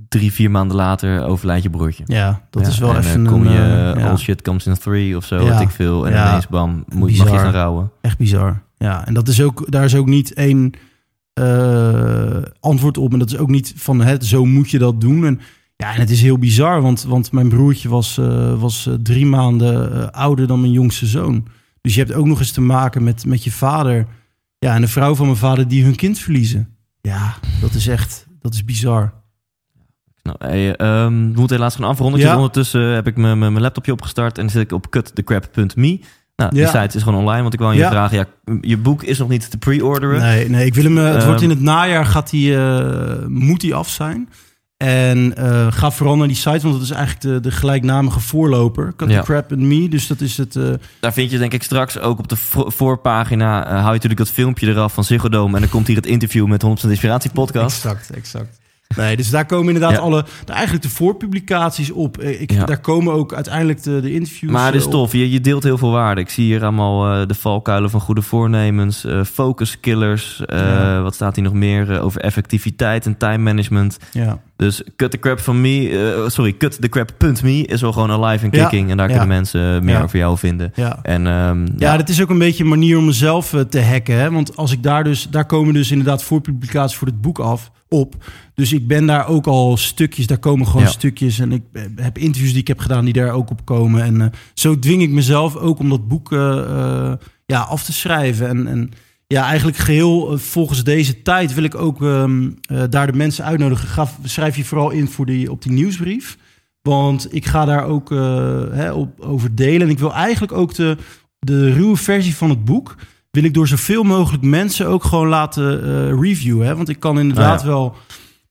Speaker 1: drie, vier maanden later overlijdt je broertje.
Speaker 2: Ja, dat
Speaker 1: Ja,
Speaker 2: is wel
Speaker 1: en, eh,
Speaker 2: even
Speaker 1: kom
Speaker 2: een,
Speaker 1: je,
Speaker 2: eh,
Speaker 1: all shit comes in three of zo,
Speaker 2: Ja.
Speaker 1: ik veel. En
Speaker 2: Ja.
Speaker 1: ineens bam, moet, mag je gaan rouwen.
Speaker 2: echt bizar. Ja, en dat is ook, daar is ook niet één eh, antwoord op. En dat is ook niet van, het zo moet je dat doen. En ja, en het is heel bizar, want, want mijn broertje was, eh, was eh, drie maanden eh, ouder dan mijn jongste zoon. Dus je hebt ook nog eens te maken met, met je vader. Ja, en de vrouw van mijn vader die hun kind verliezen. Ja, dat is echt, dat is bizar.
Speaker 1: Nou, hey, ehm, we moeten helaas gaan afronden.
Speaker 2: Ja.
Speaker 1: Ondertussen heb ik mijn laptopje opgestart en zit ik op cutthecrap.me. Nou, die site is gewoon online, want ik wou aan je
Speaker 2: Ja.
Speaker 1: vragen. Ja, je boek is nog niet te pre-orderen.
Speaker 2: Nee, nee, ik wil hem. eh, het
Speaker 1: Ehm,
Speaker 2: wordt in het najaar gaat die, eh, moet die af zijn. En eh, ga vooral naar die site, want dat is eigenlijk de, de gelijknamige voorloper. Cut
Speaker 1: Ja.
Speaker 2: the Crap and Me. Dus dat is het. eh,
Speaker 1: Daar vind je denk ik straks ook op de vo- voorpagina... eh, hou je natuurlijk dat filmpje eraf van Ziggo Dome... en dan komt hier het interview met 100% Inspiratie podcast.
Speaker 2: Exact, exact. Nee, dus daar komen inderdaad
Speaker 1: Ja.
Speaker 2: alle, de, eigenlijk de voorpublicaties op. Eh, Ik,
Speaker 1: Ja.
Speaker 2: Daar komen ook uiteindelijk de, de interviews
Speaker 1: Maar het is
Speaker 2: eh, op.
Speaker 1: tof, je, je deelt heel veel waarde. Ik zie hier allemaal eh, de valkuilen van goede voornemens, eh focus killers.
Speaker 2: Ja.
Speaker 1: Wat staat hier nog meer over effectiviteit en time management.
Speaker 2: Ja,
Speaker 1: Dus cut the crap van me, sorry, cut the crap.me is wel gewoon alive en
Speaker 2: Ja.
Speaker 1: kicking. En daar kunnen mensen meer over jou vinden.
Speaker 2: ja.
Speaker 1: En ehm,
Speaker 2: Ja, dat is ook een beetje een manier om mezelf te hacken. Hè? Want als ik daar dus, daar komen dus inderdaad voorpublicaties voor het boek af op. Dus ik ben daar ook al stukjes, daar komen gewoon
Speaker 1: Ja.
Speaker 2: stukjes. En ik heb interviews die ik heb gedaan die daar ook op komen. En eh, zo dwing ik mezelf ook om dat boek eh, eh, ja, af te schrijven. En, en ja, eigenlijk geheel eh, volgens deze tijd wil ik ook ehm, eh, daar de mensen uitnodigen. Ga, schrijf je vooral in voor die, op die nieuwsbrief. Want ik ga daar ook hè, op, over delen. En ik wil eigenlijk ook de, de ruwe versie van het boek... wil ik door zoveel mogelijk mensen ook gewoon laten eh, reviewen. Hè? Want ik kan inderdaad
Speaker 1: Ah, ja.
Speaker 2: wel...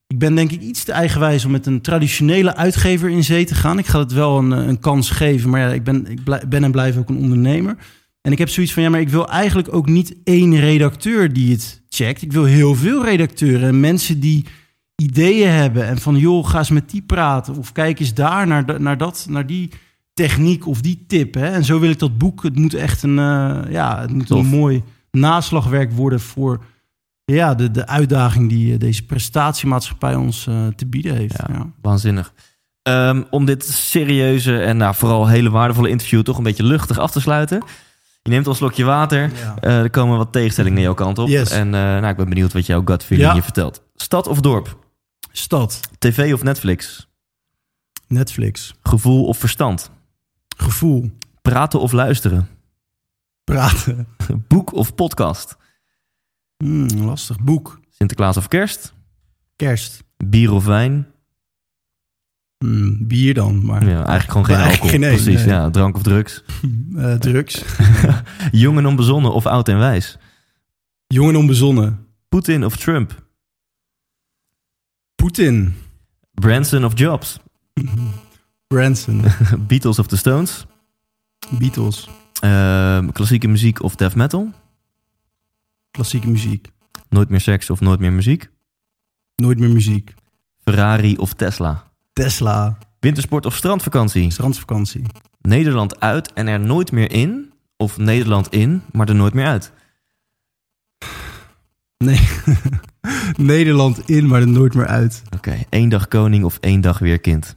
Speaker 2: Ik ben denk ik iets te eigenwijs om met een traditionele uitgever in zee te gaan. Ik ga het wel een, eh, een kans geven. Maar ja, ik ben, ik blij- ben en blijf ook een ondernemer. En ik heb zoiets van, ja, maar ik wil eigenlijk ook niet één redacteur die het checkt. Ik wil heel veel redacteuren en mensen die ideeën hebben. En van, joh, ga eens met die praten. Of kijk eens daar naar, naar, dat, naar die techniek of die tip. Hè? En zo wil ik dat boek. Het moet echt een, eh, ja, het moet
Speaker 1: Tof.
Speaker 2: een mooi naslagwerk worden voor ja, de, de uitdaging die eh, deze prestatiemaatschappij ons eh, te bieden heeft.
Speaker 1: Ja.
Speaker 2: Ja.
Speaker 1: waanzinnig. Ehm, om dit serieuze en nou, vooral hele waardevolle interview toch een beetje luchtig af te sluiten. Je neemt al een slokje water.
Speaker 2: Ja.
Speaker 1: Er komen wat tegenstellingen naar jouw kant op.
Speaker 2: Yes.
Speaker 1: En nou, ik ben benieuwd wat jouw gut feeling je vertelt. Stad of dorp?
Speaker 2: Stad.
Speaker 1: TV of Netflix?
Speaker 2: Netflix.
Speaker 1: Gevoel of verstand?
Speaker 2: Gevoel.
Speaker 1: Praten of luisteren?
Speaker 2: Praten.
Speaker 1: Boek of podcast?
Speaker 2: Hmm, lastig. Boek.
Speaker 1: Sinterklaas of kerst?
Speaker 2: Kerst.
Speaker 1: Bier of wijn?
Speaker 2: Hmm, bier dan, maar
Speaker 1: Ja, eigenlijk gewoon geen alcohol.
Speaker 2: geen
Speaker 1: Precies,
Speaker 2: nee.
Speaker 1: ja. Drank of drugs?
Speaker 2: eh, drugs.
Speaker 1: Jong en onbezonnen of oud en wijs?
Speaker 2: Jong en onbezonnen.
Speaker 1: Poetin of Trump?
Speaker 2: Poetin.
Speaker 1: Branson of Jobs?
Speaker 2: Branson.
Speaker 1: Beatles of the Stones?
Speaker 2: Beatles.
Speaker 1: Ehm, klassieke muziek of death metal?
Speaker 2: Klassieke muziek.
Speaker 1: Nooit meer seks of nooit meer muziek?
Speaker 2: Nooit meer muziek.
Speaker 1: Ferrari of Tesla?
Speaker 2: Tesla.
Speaker 1: Wintersport of strandvakantie?
Speaker 2: Strandvakantie.
Speaker 1: Nederland uit en er nooit meer in? Of Nederland in, maar er nooit meer uit?
Speaker 2: Nee. Nederland in, maar er nooit meer uit.
Speaker 1: Oké, één dag koning of één dag weer kind?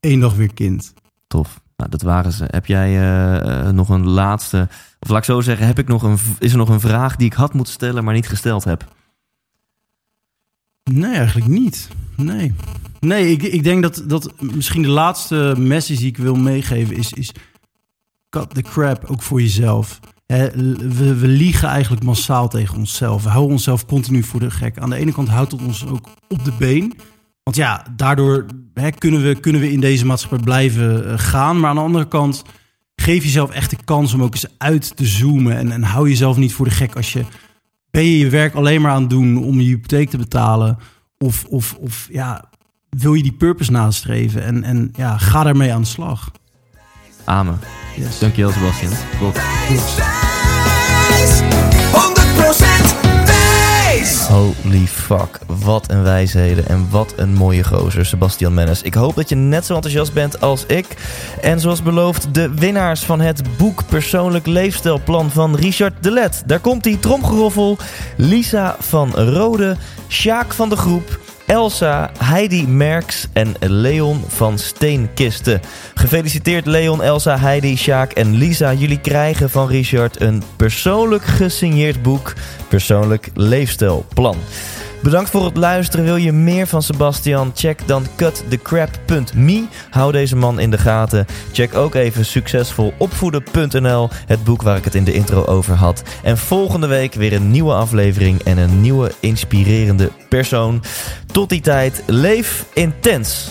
Speaker 2: Eén dag weer kind.
Speaker 1: Tof. Nou, dat waren ze. Heb jij eh, eh, nog een laatste... Of laat ik zo zeggen, heb ik nog een, is er nog een vraag die ik had moeten stellen, maar niet gesteld heb?
Speaker 2: Nee, eigenlijk niet. Nee. Nee, ik, ik denk dat, dat misschien de laatste message die ik wil meegeven is... is cut the crap, ook voor jezelf. We, we liegen eigenlijk massaal tegen onszelf. We houden onszelf continu voor de gek. Aan de ene kant houdt het ons ook op de been. Want ja, daardoor hè, kunnen, we, kunnen we in deze maatschappij blijven eh, gaan. Maar aan de andere kant, geef jezelf echt de kans om ook eens uit te zoomen. En, en hou jezelf niet voor de gek als je... Ben je je werk alleen maar aan het doen om je hypotheek te betalen? Of, of, of ja, wil je die purpose nastreven? En, en ja, ga daarmee aan de slag.
Speaker 1: Amen.
Speaker 2: Yes.
Speaker 1: Dankjewel, Sebastian. Tot.
Speaker 3: Wijs, 100% wijs.
Speaker 1: Holy fuck, wat een wijsheden en wat een mooie gozer, Sebastian Mennis. Ik hoop dat je net zo enthousiast bent als ik. En zoals beloofd, de winnaars van het boek Persoonlijk Leefstijlplan van Richard Delet. Daar komt die tromgeroffel. Lisa van Rode, Sjaak van de Groep, Elsa, Heidi Merks en Leon van Steenkisten. Gefeliciteerd Leon, Elsa, Heidi, Sjaak en Lisa. Jullie krijgen van Richard een persoonlijk gesigneerd boek, Persoonlijk Leefstijlplan. Bedankt voor het luisteren. Wil je meer van Sebastian? Check dan cutthecrap.me. Hou deze man in de gaten. Check ook even succesvolopvoeden.nl, het boek waar ik het in de intro over had. En volgende week weer een nieuwe aflevering en een nieuwe inspirerende persoon. Tot die tijd, leef intens.